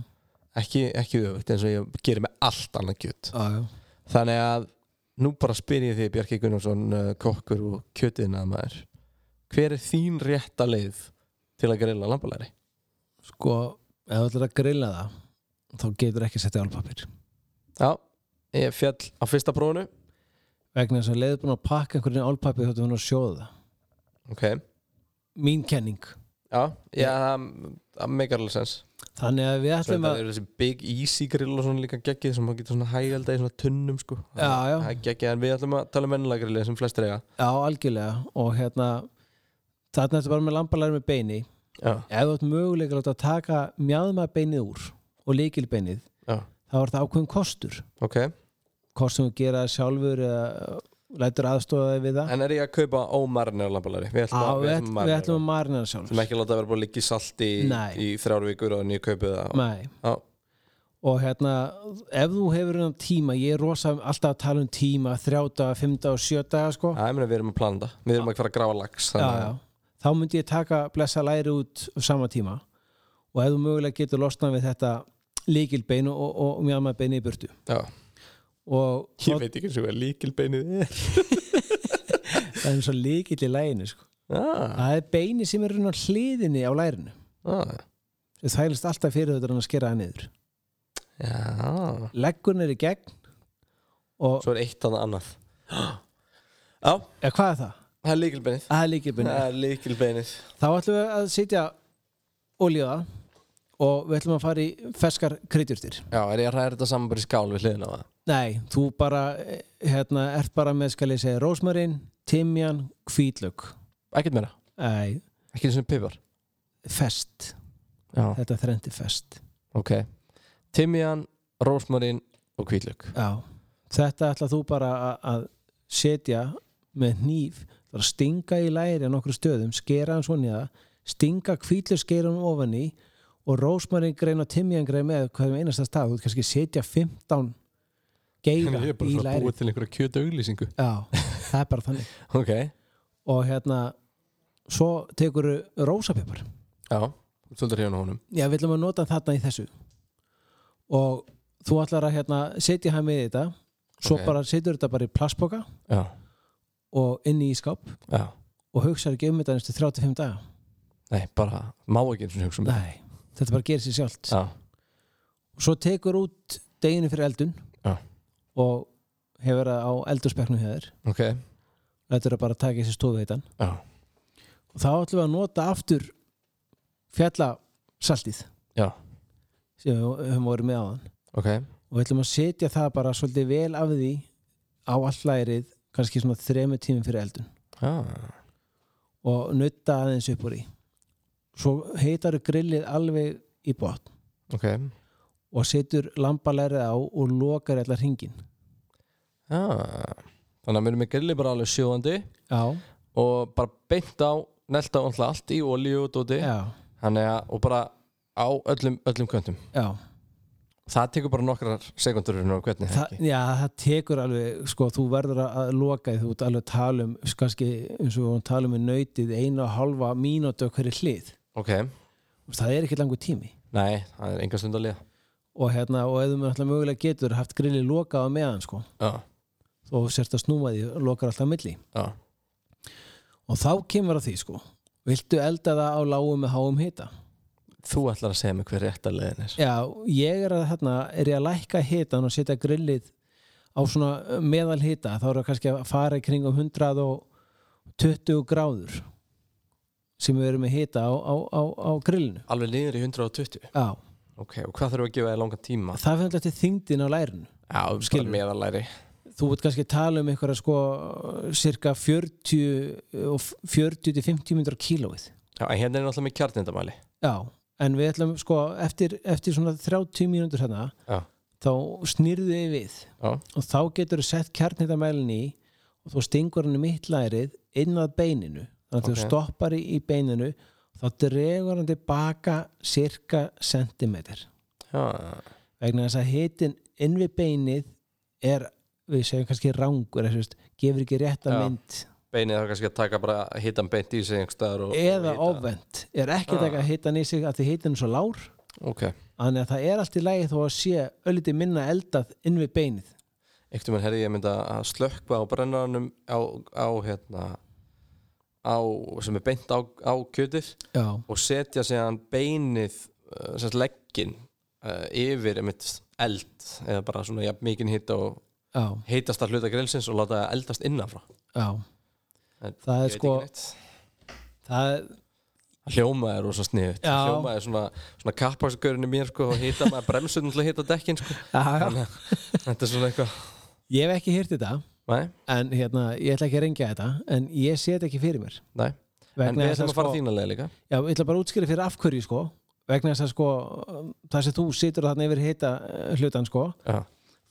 Speaker 2: ekki, ekki öfugt eins og ég gerir með allt annað kjöt.
Speaker 1: Já, já.
Speaker 2: Þannig að nú bara spyr ég því Bjarki Gunnarsson uh, kokkur og kjötiðna maður hver er þín rétta leið til að grilla lambalæri?
Speaker 1: sko, ef þú ætlar að grilla það þá getur ekki að setja álpapir
Speaker 2: Já, ég fjall á fyrsta prófunu
Speaker 1: vegna þess að leiður búin að pakka einhverjum álpapir þá þú hann að sjóða. Það
Speaker 2: ok,
Speaker 1: mín kenning.
Speaker 2: Já, já það, það meikar alveg sens
Speaker 1: þannig að við ætlum að
Speaker 2: eru þessi big easy grill og svona líka geggið sem maður getur svona hægælda í svona tunnum sko.
Speaker 1: Já, já.
Speaker 2: Það er geggið en við ætlum að tala um vennilega grillið sem flestir eiga.
Speaker 1: Já, algjörlega. Og hérna þarna ertu bara með lambalæri með beini.
Speaker 2: Já,
Speaker 1: ef þú ert möguleika að láta taka mjáðma beinið úr og líkilbeinið
Speaker 2: já,
Speaker 1: þá er það ákveðin kostur.
Speaker 2: Ok.
Speaker 1: Hvort sem þú gera það sjálfur eða lætur aðstofa þig við það.
Speaker 2: En er ég að kaupa ómarinir lambalari? Við
Speaker 1: Á,
Speaker 2: ætlum að,
Speaker 1: við, ætlum,
Speaker 2: að
Speaker 1: að það sjálfur.
Speaker 2: Sem ekki að láta vera bara að liggja í salti í,
Speaker 1: Nei.
Speaker 2: í þrjár vikur og nýja kaupið það.
Speaker 1: Nei.
Speaker 2: Já,
Speaker 1: og hérna ef þú hefur hennan tíma, ég er rosa alltaf að tala um tíma, þrjáta, fymta og sjöta sko,
Speaker 2: Já, ég meina við erum að plana þetta. Við erum að fara að grafa lags
Speaker 1: já, já. þá myndi ég taka blessa læri út á sama tíma. Og ef þú mögulega getur losnað við þetta líkilbein og, og, og mjög og
Speaker 2: Ég veit ekki eins og hvað líkilbeinið er.
Speaker 1: Það er eins og líkill í læginu sko.
Speaker 2: Já,
Speaker 1: það er beini sem er hliðinni á lærinu.
Speaker 2: Já,
Speaker 1: það þælist alltaf fyrir þetta að skera það niður.
Speaker 2: Já.
Speaker 1: Leggun er í gegn og
Speaker 2: Svo er eitt annað annað. Já,
Speaker 1: ja, hvað er það?
Speaker 2: það er líkilbeinið
Speaker 1: Það er líkilbeini
Speaker 2: Það er líkilbeinið
Speaker 1: þá ætlum við að sitja olíða og við ætlum að fara í ferskar kryddjurtir.
Speaker 2: Já, er ég að ræða þetta saman bara í skál við hliðina á það
Speaker 1: nei, þú bara eh, hérna, ert bara með skal ég segja rósmarin, timjan, hvítlög
Speaker 2: Ekkert meira,
Speaker 1: nei,
Speaker 2: ekki eins og pipar?
Speaker 1: Fest.
Speaker 2: Já,
Speaker 1: þetta þrendi fest.
Speaker 2: Ok. Timian, rósmarín og hvítlök
Speaker 1: Já, þetta ætla þú bara að- að setja með hníf, bara stinga í læri á nokkru stöðum, skera hann svona í það stinga hvítlur skera hann ofan í og rósmarin grein og timjan grein með hverjum einasta stað, þú kannski setja 15 geiga
Speaker 2: Ég er bara
Speaker 1: í
Speaker 2: svo
Speaker 1: læri
Speaker 2: búið til einhverja kjöta auglýsingu
Speaker 1: Já, það er bara þannig.
Speaker 2: Ok,
Speaker 1: og hérna svo tekur rósapipar
Speaker 2: já, svolítið hérna honum.
Speaker 1: Já, við ætlum að nota þarna í þessu. Og þú ætlar að hérna, setja hann með í þetta. Svo
Speaker 2: Ok.
Speaker 1: bara setur þetta bara í plastboka
Speaker 2: Já,
Speaker 1: og inn í skáp.
Speaker 2: Já,
Speaker 1: og hugsaður ekki um þetta næstu 35 daga.
Speaker 2: Nei, bara má ekki eins og hugsa um þetta.
Speaker 1: Nei, þetta bara gerir sér sjálft.
Speaker 2: Já,
Speaker 1: og svo tekur út deginu fyrir eldun. Og hefur það á eldurspeknum hér
Speaker 2: ok.
Speaker 1: Þetta er bara að taka þessi stofu heitan
Speaker 2: Já,
Speaker 1: og þá ætlum við að nota aftur fjallasaltið
Speaker 2: já,
Speaker 1: sem við höfum voru með á hann
Speaker 2: ok.
Speaker 1: Og við ætlum að setja það bara svolítið vel af því á allærið kannski svona þremu tímum fyrir eldun.
Speaker 2: Já,
Speaker 1: og nutta aðeins upp úr í svo heitar grillið alveg í botn.
Speaker 2: Ok
Speaker 1: og setur lambalærið á og lokar allar hringin
Speaker 2: Já, þannig að við erum með grilli bara alveg sjóðandi
Speaker 1: já,
Speaker 2: og bara beint á nelta alltaf allt í olíu og dóti.
Speaker 1: Já,
Speaker 2: þannig að, og bara á öllum, öllum köntum
Speaker 1: já.
Speaker 2: Það tekur bara nokkrar sekundur og
Speaker 1: Þa, já, það tekur alveg sko, þú verður að- loka því þú ert alveg að tala um kannski, eins og við tala um nautið einu og halva mínútu á hverju hlið.
Speaker 2: Ok,
Speaker 1: það er ekki langur tími.
Speaker 2: Nei, það er enga stund að liða
Speaker 1: og, hérna, og ef þú náttúrulega mögulega getur haft grilli lokað á meðan sko,
Speaker 2: já,
Speaker 1: og sérst að snúma því lokar alltaf milli.
Speaker 2: Já,
Speaker 1: og þá kemur að því sko. Viltu elda það á lágum með háum hita?
Speaker 2: Þú ætlar að segja mig hver rétt að leiðin er.
Speaker 1: Já, ég er að hérna, er ég að lækka hitan og setja grillið á svona meðal hita þá er það kannski að fara í kringum 120 gráður sem við erum með hita á, á, á, á grillinu.
Speaker 2: Alveg niður í 120
Speaker 1: já,
Speaker 2: ok, og hvað þurfum við að gefa þér langan tíma?
Speaker 1: Það fyrir alltaf þingdin á lærinu
Speaker 2: já,
Speaker 1: Skilur.
Speaker 2: bara meðalæri
Speaker 1: þú veit kannski tala um einhverja sko cirka 40 og 40-50 minnur á kílóið.
Speaker 2: Já, en hérna er náttúrulega með kjarnindamæli
Speaker 1: já, en við ætlum sko eftir, eftir svona 30 mínútur hérna
Speaker 2: já,
Speaker 1: þá snýrðu þið við
Speaker 2: já,
Speaker 1: og þá getur þú sett kjarnitamælin í og þú stingur hann í mitt lærið inn að beininu. Þannig að
Speaker 2: Ok.
Speaker 1: þú stoppar í beininu þá dregur hann tilbaka cirka sentimeter.
Speaker 2: Já,
Speaker 1: vegna þess að hitin inn við beinið er, við segjum kannski rángur gefur ekki rétta
Speaker 2: Já.
Speaker 1: mynd.
Speaker 2: Beinið þarf kannski að taka bara hitan beint í sig
Speaker 1: eða ofvend er ekki að
Speaker 2: Ah.
Speaker 1: taka hitan í sig að því hitin er svo lár.
Speaker 2: Ok,
Speaker 1: þannig að það er allt í lagi þó að sé ölliti minna eldað inn við beinið.
Speaker 2: Ekkert um herri ég myndi að slökkva á brennarannum á, á hérna á, sem er beint á, á kjötið
Speaker 1: já,
Speaker 2: og setja síðan beinið uh, sérst leggin uh, yfir einmitt eld eða bara svona jafn mikinn hitta og
Speaker 1: já,
Speaker 2: heitast að hluta grillsins og láta það eldast innanfrá.
Speaker 1: Já.
Speaker 2: En
Speaker 1: það er sko það er
Speaker 2: hljómaði er rosa sniðut
Speaker 1: Já.
Speaker 2: hljómaði svona, svona kappaksgörinu mér sko, og hita maður bremsun til að hita dekkin sko.
Speaker 1: já, já.
Speaker 2: Þannig að þetta er svona eitthvað
Speaker 1: ég hef ekki hýrt þetta
Speaker 2: Nei,
Speaker 1: en hérna, ég ætla ekki að rengja þetta en ég sé þetta ekki fyrir mér.
Speaker 2: Nei, en við ætlum
Speaker 1: að
Speaker 2: að fara
Speaker 1: sko,
Speaker 2: þínalega líka.
Speaker 1: Já, ég ætla bara að útskýra fyrir afhverju sko. Vegna þess að sko það sem þú situr þarna yfir hita hlutan sko
Speaker 2: Já,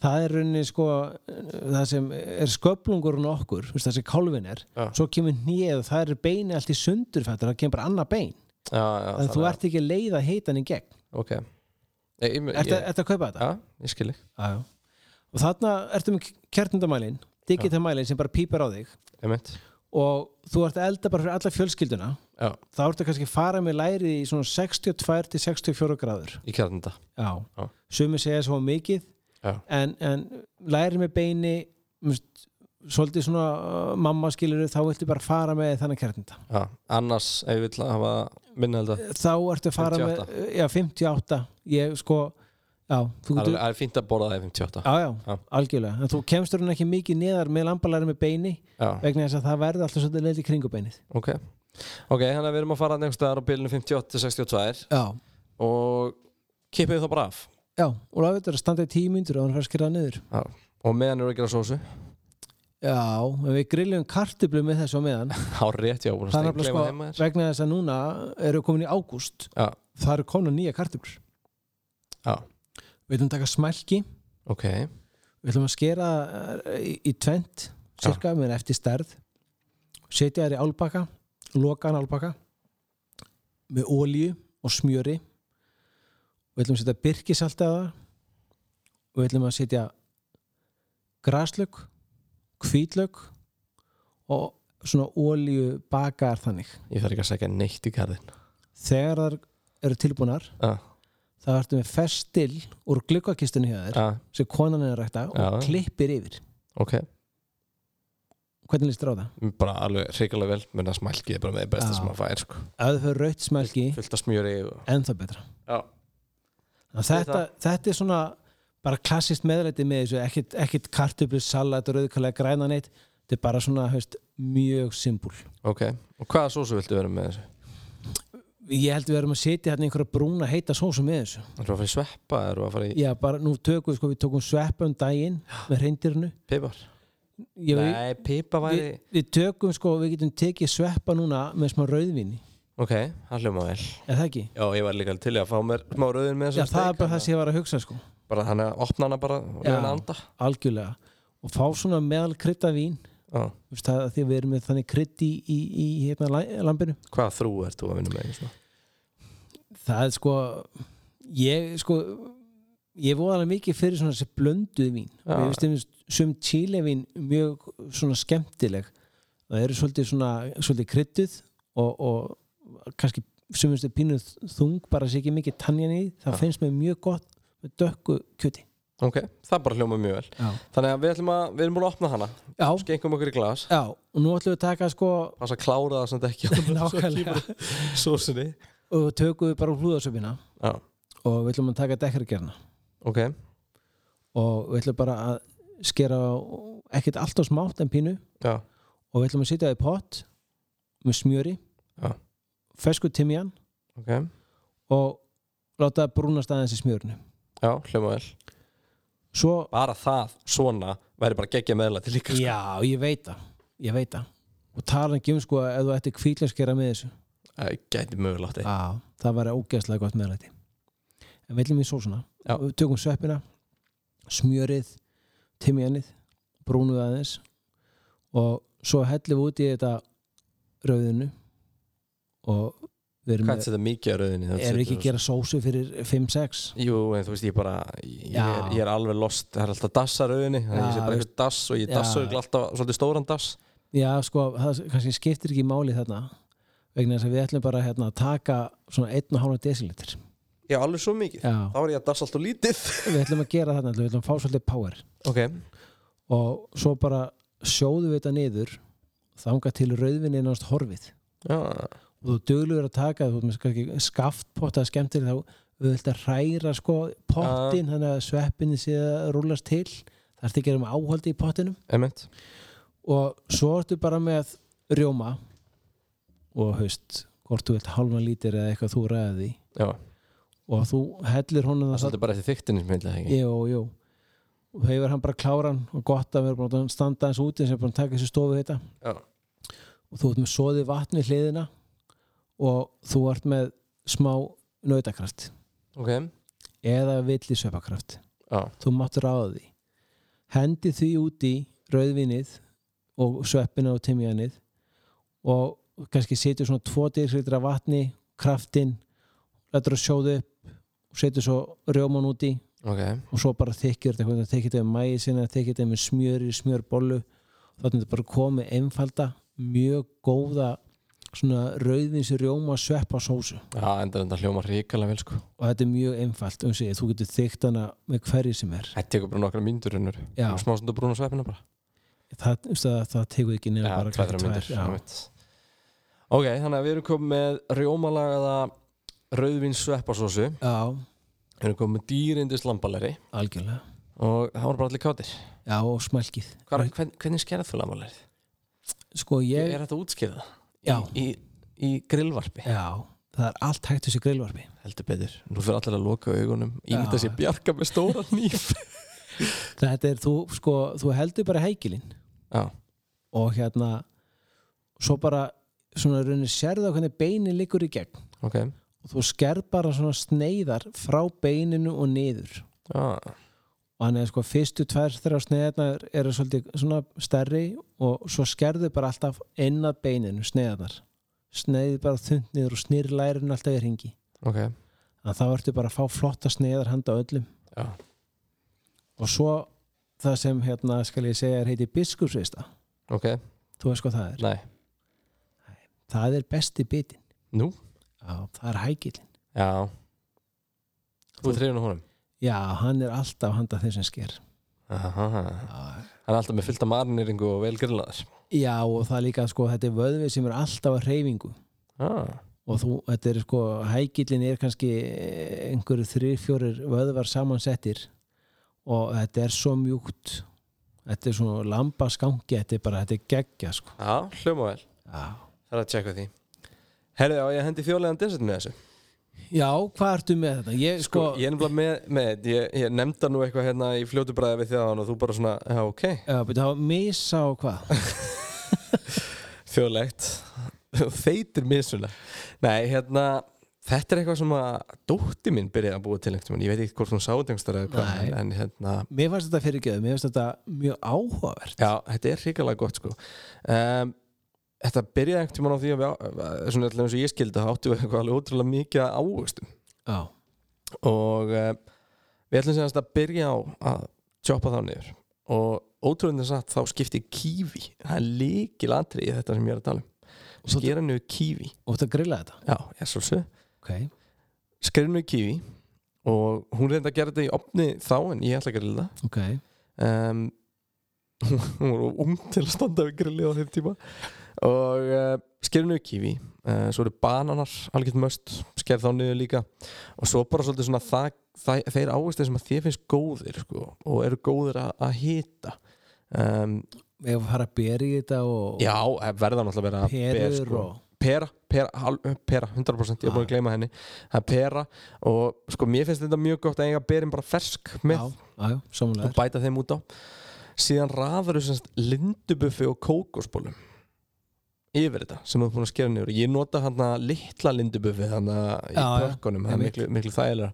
Speaker 1: það er rauninni sko það sem er sköflungurinn okkur það sem kálfin er
Speaker 2: Já.
Speaker 1: svo kemur og það er beini allt í sundurfættur það kemur bara annað bein.
Speaker 2: Já
Speaker 1: þannig að þú ert ekki að leiða hitan í gegn.
Speaker 2: Ok, Ég, ég, ég,
Speaker 1: ertu að kaupa þetta?
Speaker 2: já, ég skilji.
Speaker 1: Og þarna ertu með kjartundamælin digitalmælin sem bara pípar á þig.
Speaker 2: Einmitt.
Speaker 1: og þú ert að elda bara fyrir alla fjölskylduna.
Speaker 2: Já,
Speaker 1: þá kannski að fara með læri í svona 62 til 64 gráður. Já,
Speaker 2: Já.
Speaker 1: sumi segja svo mikið en, en læri með beini must, svolítið svona uh, mamma skilur þá viltu bara fara með þannig kjartunda
Speaker 2: Já, annars ef ég vil hafa minna held að
Speaker 1: þá ertu að fara
Speaker 2: 58.
Speaker 1: með já, 58 ég sko já,
Speaker 2: það er- fínt að borða það í 58
Speaker 1: já, já,
Speaker 2: Já.
Speaker 1: algjörlega. En þú kemstur hún ekki mikið neðar með lambalæri með beini
Speaker 2: Já,
Speaker 1: vegna þess að það verður alltaf svolítið leil í kringubeinið
Speaker 2: ok. Ok, þannig að við erum að fara nefnst staðar á bylunum 58-62
Speaker 1: já,
Speaker 2: og kippið þá bara af.
Speaker 1: Já, og það verður að standa í tíu myndur og hann fær að skera niður.
Speaker 2: Já. og meðan eru að gera sósu.
Speaker 1: Já, en við grillum kartiblu með þessu á meðan.
Speaker 2: Há rétt, já, búin að heima
Speaker 1: sko, vegna þess að núna eru komin í ágúst. Það eru komin nýja kartiblur
Speaker 2: já,
Speaker 1: við ætlum að taka smælki.
Speaker 2: Ok.
Speaker 1: Við ætlum að skera eh, í, í tvent cirka með eftir stærð. Setja þær í álbaka loka hann álbaka með ólíu og smjöri. Við ætlum að setja byrkisalt að það við ætlum að setja graslög hvítlög og svona ólíu bakaðar þannig.
Speaker 2: Ég þarf ekki að segja neitt í garðin
Speaker 1: þegar þær eru tilbúnar
Speaker 2: Já,
Speaker 1: þá ertu með festil úr glukkakistunni hjá þér
Speaker 2: já,
Speaker 1: sem konan er að rækta og
Speaker 2: Já.
Speaker 1: klippir yfir
Speaker 2: ok
Speaker 1: hvernig líst þér á það?
Speaker 2: Bara alveg hrikalega vel, menn að smælki er bara með það besta
Speaker 1: Já.
Speaker 2: sem maður fær sko.
Speaker 1: að þau fyrir raut smelki
Speaker 2: Fullt af smjöri og...
Speaker 1: ennþá betra
Speaker 2: Já,
Speaker 1: Þannig að þetta, þetta er svona bara klassist meðlæti með þessu ekkit, ekkit kartöflu, salat, rauðkvælega græna neitt þetta er bara svona haust, mjög simpul
Speaker 2: ok Og hvaða sósu viltu vera með þessu?
Speaker 1: Ég held við erum að setja hérna einhverja brúna heita sósu með þessu
Speaker 2: Erum við að fara í sveppa? Erum við að fara í
Speaker 1: já bara nú tökum við sko við tókum sveppa um daginn með reyndirinu
Speaker 2: pipar? Nei, pipa væri
Speaker 1: við, við tökum sko við getum tekið sveppa núna með smá rauðvinni
Speaker 2: Ok, það hljóma vel
Speaker 1: er það ekki?
Speaker 2: Já, ég var líka til að fá mér smá rauðin með
Speaker 1: Já,
Speaker 2: þessum
Speaker 1: það er bara það sem ég var að hugsa sko
Speaker 2: Bara þannig að opna hana bara og
Speaker 1: Já. algjörlega og fá svona meðal krydda vín
Speaker 2: Já.
Speaker 1: Vist, það, því að við erum með þannig krydd í, í, í hérna, la- lambinu
Speaker 2: Hvaða þrú ert þú að vinna með? Svona?
Speaker 1: það er sko ég sko ég er voðalega mikið fyrir svona þessi blönduð vín
Speaker 2: Já.
Speaker 1: og ég veist einmitt sum Chile-vín mjög svona skemmtileg það eru svolítið svona svolítið krydduð og, og kannski sum veist pínuð þung bara sé ekki mikið tannjan í það
Speaker 2: Já.
Speaker 1: finnst mér mjög gott með dökku kjöti
Speaker 2: Ok, það bara hljóma mjög vel.
Speaker 1: Já,
Speaker 2: Þannig að við ætlum að, við erum búin að opna hana.
Speaker 1: Já,
Speaker 2: Skengum okkur í glas.
Speaker 1: Já og nú ætlum við að taka sko
Speaker 2: Passa að klára það samt ekki.
Speaker 1: Nákvæmlega.
Speaker 2: Sósunni
Speaker 1: og tökum við bara hlúðasöpina
Speaker 2: Já,
Speaker 1: og við ætlum að taka dekkargerna
Speaker 2: ok.
Speaker 1: Og við ætlum bara að skera á ekkert allt á smátt en pínu.
Speaker 2: Já,
Speaker 1: og við ætlum að setja það í pott með smjöri.
Speaker 2: Já.
Speaker 1: fesku timjan
Speaker 2: ok.
Speaker 1: Og láta brúnast aðeins í smjörinu.
Speaker 2: Já, hljóma vel
Speaker 1: svo,
Speaker 2: Bara það, svona, væri bara geggja meðla til líka sko.
Speaker 1: já, ég veit það ég veit það. Og tala ekki um sko ef þú ætti kvílaskera með þessu.
Speaker 2: Það gæti
Speaker 1: á, það væri ógeðslega gott meðlæti. En við ætlum í sósuna. Við tökum sveppina smjörið, timjanið brúnuð aðeins. Og svo hellum við út í þetta rauðinu og
Speaker 2: Hvað er þetta mikið á rauðinni?
Speaker 1: erum við ekki að gera sósu fyrir 5-6
Speaker 2: Jú, en þú veist, ég bara ég er, ég er alveg lost, það er alltaf dass að rauðinni þannig að ég sé bara eitthvað dass og ég dassa alltaf svolítið stóran dass.
Speaker 1: Já sko, það kannski skiptir ekki máli þarna vegna þess að við ætlum bara hérna, að taka svona 1,5 decilitr
Speaker 2: Já, alveg svo mikið.
Speaker 1: Já,
Speaker 2: Þá var ég að dassa alltaf lítið.
Speaker 1: Við ætlum að gera þarna við ætlum að fá svolítið power.
Speaker 2: Ok,
Speaker 1: og svo bara sjóðum við þetta niður þanga til rauðvinni og þú dugluður að taka þú kannski skaftpotta skemmtir þá við vilt að hræra sko pottin þannig að sveppinni sé að rúlast til. Það ert ekki að gera með áhaldi í pottinum.
Speaker 2: Emitt
Speaker 1: og svo ertu bara með rjóma og haust hvort þú vilt halva lítir eða eitthvað þú ræði
Speaker 2: Já,
Speaker 1: og þú hellir honum
Speaker 2: það svolítið bara eftir þyktinni sem heitlega
Speaker 1: jú og hefur hann bara kláran og gott að vera búin að standa eins úti sem er að taka þessu stofu þetta
Speaker 2: Já,
Speaker 1: og þú ert með soðið vatni hliðina og þú ert með smá nautakraft
Speaker 2: ok.
Speaker 1: eða villi sveppakraft.
Speaker 2: Já,
Speaker 1: þú máttur ráða því. Hendi því út í rauðvinið og sveppina og timjanið og kannski setur svona 2 dl vatni kraftinn lætur að sjóða upp setur svo rjóman út í.
Speaker 2: Ok,
Speaker 1: og svo bara þykir þetta eitthvað, þykir þetta með mæði sinna, þykir þetta með smjöri, smjörbollu þá er þetta bara komið einfalda mjög góða svona rauðins rjóma sveppa sósu.
Speaker 2: Já, enda þetta hljóma ríkalega vel sko.
Speaker 1: Og þetta er mjög einfalt um sig, þú getur þykkt hana með hverju sem er.
Speaker 2: Þetta tekur bara nokkra mínútur unnur
Speaker 1: Já.
Speaker 2: smá stundu brúna sveppina bara.
Speaker 1: Það, það, það tekur ekki
Speaker 2: Já,
Speaker 1: bara
Speaker 2: tvær, þrjár
Speaker 1: tvær,
Speaker 2: mínútur
Speaker 1: já.
Speaker 2: einmitt. Ok, þannig að við erum komið með rjómalagaða rauðvins sveppasósu Við
Speaker 1: já,
Speaker 2: erum komið með dýrindis lambaleri
Speaker 1: algjörlega.
Speaker 2: Og það voru bara allir kátir.
Speaker 1: Já, og smælkið.
Speaker 2: Hvar, hvern, Hvernig skerð þú lambalerið?
Speaker 1: sko ég,
Speaker 2: Er þetta útskýrða?
Speaker 1: Já.
Speaker 2: Í, í, grillvarpi?
Speaker 1: já, það er allt hægt þessi grillvarpi.
Speaker 2: Heldur betur. Nú fyrir allir að loka augunum Í
Speaker 1: Já.
Speaker 2: þetta sé bjarga með stóra nýf
Speaker 1: þetta er, þú, sko, þú heldur bara heikilinn og hérna svo bara svona raunir sérðu á hvernig beinin liggur í gegn.
Speaker 2: Ok.
Speaker 1: Og þú skerð bara svona sneiðar frá beininu og niður.
Speaker 2: Já,
Speaker 1: og hann er sko fyrstu tvær þrjá sneiðarnar eru svolítið svona stærri og svo skerðu bara alltaf inn að beininu sneiðarnar sneiði bara þund niður og snýr lærinu alltaf í ringi
Speaker 2: ok.
Speaker 1: Þannig að þá ertu bara að fá flotta sneiðar handa öllum.
Speaker 2: Já,
Speaker 1: og svo það sem hérna skal ég segja er heiti biskupsveista
Speaker 2: ok.
Speaker 1: Þú veist hvað það er?
Speaker 2: Nei.
Speaker 1: Það er besti bitin
Speaker 2: Nú?
Speaker 1: Já, það er hækilin
Speaker 2: Já. Þú þriðun á honum
Speaker 1: Já, hann er alltaf handa þeim sem sker.
Speaker 2: Hann er alltaf með fylgta marineringu og vel grillaðar.
Speaker 1: Já, og það er líka sko, þetta er vöðvi sem er alltaf að hreyfingu.
Speaker 2: Ah.
Speaker 1: og þú, þetta er sko, hækillin er kannski einhverju þrý, fjórir vöðvar samansettir. Og þetta er svo mjúkt. Þetta er svona lambaskangi þetta er bara, þetta er geggja sko.
Speaker 2: Já, hljóma vel.
Speaker 1: Já,
Speaker 2: Það er að tjekka því. Herði á, ég hendi þjóðlegan desert með þessu
Speaker 1: Já hvað ertu með þetta? Ég
Speaker 2: Sko,
Speaker 1: sko,
Speaker 2: ég er nefnilega með, með ég, ég nefnda nú eitthvað hérna í fljótu bræði við þjáðan og þú bara svona, já, ok
Speaker 1: já, byrja, var misa og hvað
Speaker 2: Þjóðlegt Þeitir misuna Nei, hérna, þetta er eitthvað sem að dótti mín byrjaði að búa til einhvern tímann. Ég veit ekki hvort hún sátengstar eða hvað
Speaker 1: Nei.
Speaker 2: en, hérna,
Speaker 1: Mér fannst þetta fyrir göðu, mér fannst þetta mjög áhugavert
Speaker 2: já, þetta er hrikalega gott sko um, Þetta byrjaði einhvern tímann á því að við, svona alltaf eins og ég skildi það áttu við eitthvað alveg ótrúlega mikið af ávöxtum.
Speaker 1: Já,
Speaker 2: og uh, við ætlum semast að byrja á að choppa þá niður. Og ótrúlega satt þá skipti kífi það er líkil atriði þetta sem ég er að tala um. Skera niður kífi
Speaker 1: og þetta grilla þetta?
Speaker 2: Já, ég svo svo
Speaker 1: Ok,
Speaker 2: skera niður kífi og hún reyndi að gera þetta í opni þá en ég ætla að grilla
Speaker 1: ok.
Speaker 2: Um, hún var ung til að standa við grilli á þeim tíma og uh, skera niður kífi uh, svo eru bananar algjört möst sker þá niður líka. Og svo bara svolítið svona það, það, þeir áherslu sem að þér finnst góðir sko, og eru góðir að, hita. Um,
Speaker 1: Við fara að bera í þetta og
Speaker 2: já, eh, verða náttúrulega að vera
Speaker 1: perur
Speaker 2: sko.
Speaker 1: og
Speaker 2: pera, pera, hal- pera 100% ég er búin að gleyma henni. Það er pera og sko mér finnst þetta mjög gott að eiga berin bara fersk með
Speaker 1: Já, já,
Speaker 2: og bæta þeim út á. Síðan raðar þú semst lindubuffi og kókosbólum yfir þetta sem þú er búin að skera niður. Ég nota hann að litla lindubuffi hann í
Speaker 1: Já, já,
Speaker 2: pökkunum, það er miklu, miklu þægilega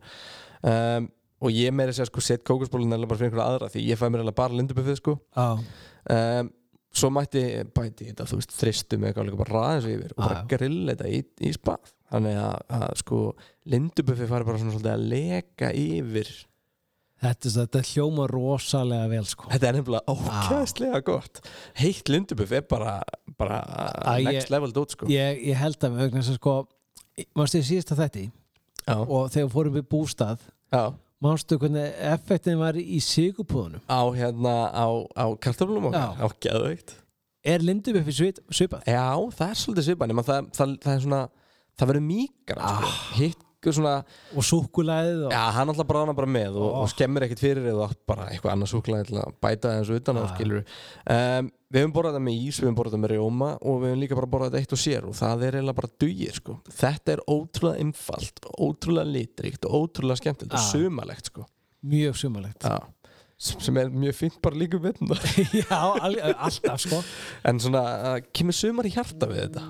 Speaker 2: um, og ég meiri segja sko set kókosbólun eða bara fyrir einhverja aðra því ég fæ mér alveg bara lindubuffið sko. Um, svo mætti bæti þetta þú veist þristum eitthvað líka bara þessu yfir og bara
Speaker 1: já.
Speaker 2: grill þetta í, í spað. Þannig að, að sko lindubuffi fari bara svona svolítið að leka yfir
Speaker 1: þetta, þetta hljóma rosalega vel sko.
Speaker 2: Þetta er nefnilega ókæðslega gott. Heitt lindubuff er bara, bara
Speaker 1: Æ, ég-
Speaker 2: next level dót sko.
Speaker 1: Ég, ég held að að sko Mástu ég síðast að þetta
Speaker 2: Já,
Speaker 1: og þegar við fórum við bústað
Speaker 2: já.
Speaker 1: Mástu hvernig effektin var í sigupúðunum
Speaker 2: Á hérna, á, á kartöflum okkar?
Speaker 1: Já.
Speaker 2: Á geðveikt.
Speaker 1: Er lindubuffi svip- svipað?
Speaker 2: Já, það er svolítið svipað það, það, það það verður mýkar sko. Hitt svona,
Speaker 1: Og súkulæðið og
Speaker 2: já, hann alltaf brána bara með og,
Speaker 1: Ó.
Speaker 2: og skemmir ekkert fyrir eða bara eitthvað annað súklaði til að bæta og utan á
Speaker 1: Já.
Speaker 2: skilur um, Við höfum borðað það með ís, við höfum borðað það með rjóma og við höfum líka bara borðað þetta eitt og sér og það er eiginlega bara dugir sko. Þetta er ótrúlega einfalt, ótrúlega litrikt og ótrúlega skemmtilegt og
Speaker 1: Já.
Speaker 2: sumalegt sko.
Speaker 1: mjög sumalegt
Speaker 2: Já. sem er mjög fínt bara líka um vettna
Speaker 1: Já, al, alltaf sko
Speaker 2: en svona, uh, kemur sumar í hjarta við þetta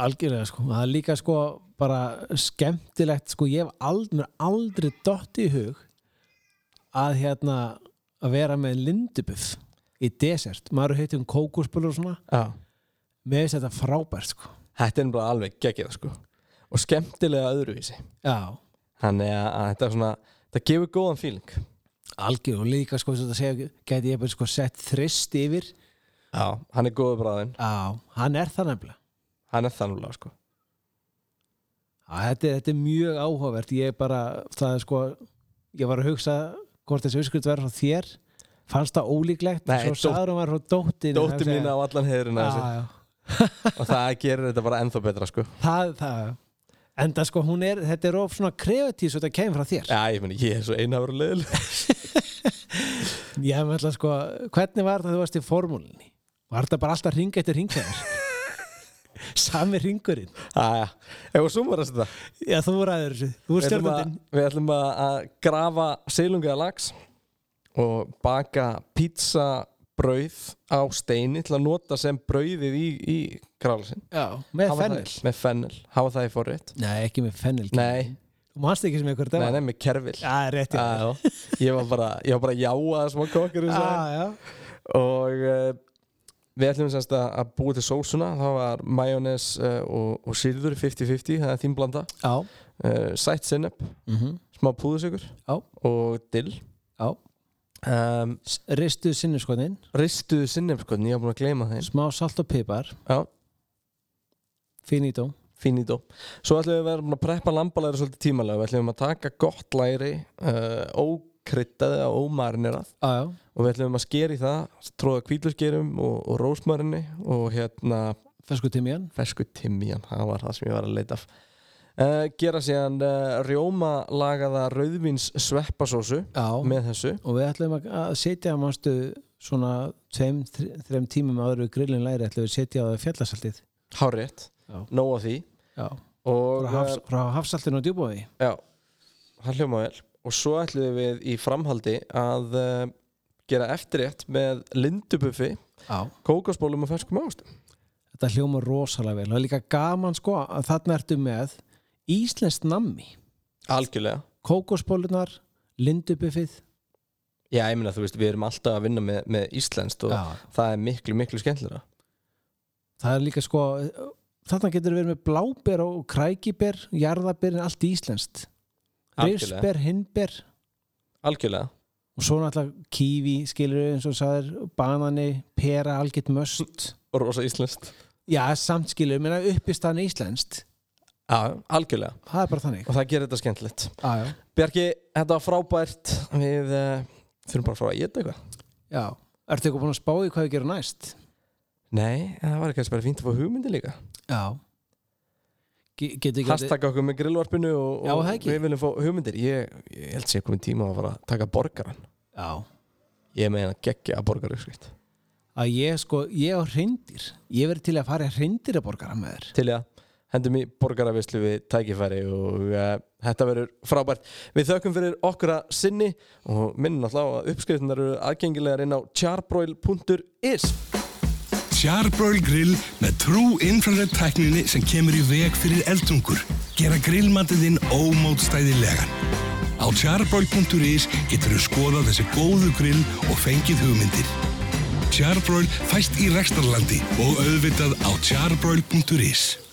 Speaker 1: Algjörlega sko, það er líka sko bara skemmtilegt sko, ég hef aldrei, aldrei dott í hug að hérna að vera með lindubuff í desert, maður heitir um kókosbölur og svona,
Speaker 2: Já.
Speaker 1: með þess þetta frábært sko.
Speaker 2: Þetta er bara alveg geggjað sko. og skemmtilega öðruvísi.
Speaker 1: Já,
Speaker 2: Þannig að, að þetta er svona þetta gefur góðan feeling.
Speaker 1: Algjör og líka sko þetta segja gæti ég bara sko sett þrist yfir.
Speaker 2: Já, hann er góður bráðin
Speaker 1: á, hann er það nefnilega
Speaker 2: Hann er þannig sko.
Speaker 1: Þetta, þetta er mjög áhugavert. Ég bara, það er sko ég var að hugsa hvort þessi uppskrift verður frá þér. Fannst það ólíklegt?
Speaker 2: Nei,
Speaker 1: svo sagður hún var frá dóttin
Speaker 2: Dóttir mín á allan
Speaker 1: já.
Speaker 2: og það gerir þetta bara ennþá betra sko.
Speaker 1: Það, það enda sko hún er, þetta er of svona kreatív svo þetta kemur frá þér.
Speaker 2: Já, ég meni, ég er svo einhverju leðil
Speaker 1: ég með alltaf sko, hvernig var það þú varst í formúlinni var þetta bara alltaf ring eftir ringkæðar sami ringurinn
Speaker 2: Æja, ef við summarast þetta
Speaker 1: já þú ræður þessu, þú er stjórnandinn.
Speaker 2: við ætlum að að grafa seilunga lags og baka pizzabrauð á steini til að nota sem brauðið í, í grálasin
Speaker 1: já, með
Speaker 2: Hafa
Speaker 1: fennel.
Speaker 2: það, með fennel, hafa það í forrétt.
Speaker 1: Nei, ekki með fennel
Speaker 2: Nei,
Speaker 1: þú manst ekki sem ykkur
Speaker 2: nei,
Speaker 1: þetta
Speaker 2: nei, með kerfil.
Speaker 1: Já, rétt já.
Speaker 2: Ég var bara, ég var bara að jáa smá kokkur
Speaker 1: já, já.
Speaker 2: og uh, við ætlum semst að, að búa til sósuna það var majónes uh, og, og sýrður 50-50, það er þín blanda.
Speaker 1: Já.
Speaker 2: uh, sætt sinnep,
Speaker 1: Mm
Speaker 2: smá púðusikur
Speaker 1: Já.
Speaker 2: og dill. Um,
Speaker 1: ristuð sinniskotin
Speaker 2: ristuðu sinnep sko, ég var búin að gleyma þeim.
Speaker 1: Smá salt og pipar.
Speaker 2: Já.
Speaker 1: finito
Speaker 2: finito, svo ætlum við að vera að preppa lambalæri svolítið tímalega, við ætlum að taka gott læri uh, ókryddaði og ómarinerað og við ætlum að skera í það tróða kvítlurgerum og, og rósmarinni og hérna
Speaker 1: fersku tímiðan
Speaker 2: fersku timjan, það var það sem ég var að leita af. Uh, gera síðan uh, rjóma lagaða rauðvins sveppasósu með þessu.
Speaker 1: Og við ætlum að að setja mástu svona tveim, þre- þrem tímum áður grillin læri ætlum við að setja á það fjallasaltið
Speaker 2: hárétt, nóg af því.
Speaker 1: Já.
Speaker 2: og
Speaker 1: frá, hafs, frá hafsaltinu og djúbóði
Speaker 2: já, það hljóma vel og svo ætlum við í framhaldi að uh, gera eftirrétt með lindubuffi,
Speaker 1: já.
Speaker 2: kókosbólum og ferskum ástum
Speaker 1: þetta hljóma rosalega vel og það er líka gaman sko að þarna ertu með íslenskt nammi.
Speaker 2: Algjörlega.
Speaker 1: Kókosbólunar, lindubuffið.
Speaker 2: Já, ég meina, þú veist, við erum alltaf að vinna með, með íslenskt og
Speaker 1: Já.
Speaker 2: það er miklu, miklu skemmtilega
Speaker 1: það er líka sko þarna getur verið með bláber og krækiber jarðaber, allt íslenskt
Speaker 2: Algjörlega.
Speaker 1: risber, hindber.
Speaker 2: Algjörlega.
Speaker 1: Og svo náttúrulega kífi skilur eins og sagðir, banani pera, algjört möst
Speaker 2: og rosa íslenskt.
Speaker 1: Já, samt skilur, menna uppistan íslenskt.
Speaker 2: Já, algjörlega.
Speaker 1: Það er bara þannig.
Speaker 2: Og það gerir þetta skemmtilegt.
Speaker 1: Já, já.
Speaker 2: Bjarki, þetta var frábært. Við uh, þurfum bara að fara að geta eitthvað.
Speaker 1: Já, ertu eitthvað búin að spá í hvað við gerum næst?
Speaker 2: Nei, en það var kannski bara fínt að fá hugmyndi líka.
Speaker 1: Já Ge- getur ekki
Speaker 2: Hashtag okkur með grillvarpinu og,
Speaker 1: Já,
Speaker 2: og við viljum fá hugmyndir. Ég, ég held sér komin tíma að fara að taka borgaran
Speaker 1: já,
Speaker 2: Ég meina að gegja að borgaruskrift
Speaker 1: að ég sko, ég á hreindir ég verið til að fara í hreindir að borgara með þér.
Speaker 2: Til að hendum í borgaravislu við tækifæri og uh, þetta verður frábært. Við þökkum fyrir okkur að sinni og minnum alltaf að uppskriftunar eru aðgengilegar inn á charbroil.is
Speaker 3: Charbroil grill með trú infrared tækninni sem kemur í veg fyrir eldungur. Gera grillmatiðinn ómótstæðilegan. Á charbroil.is getur þú skoðað þessi góðu grill og fengið hugmyndir. Charbroil fæst í Rekstarlandi og auðvitað á charbroil.is.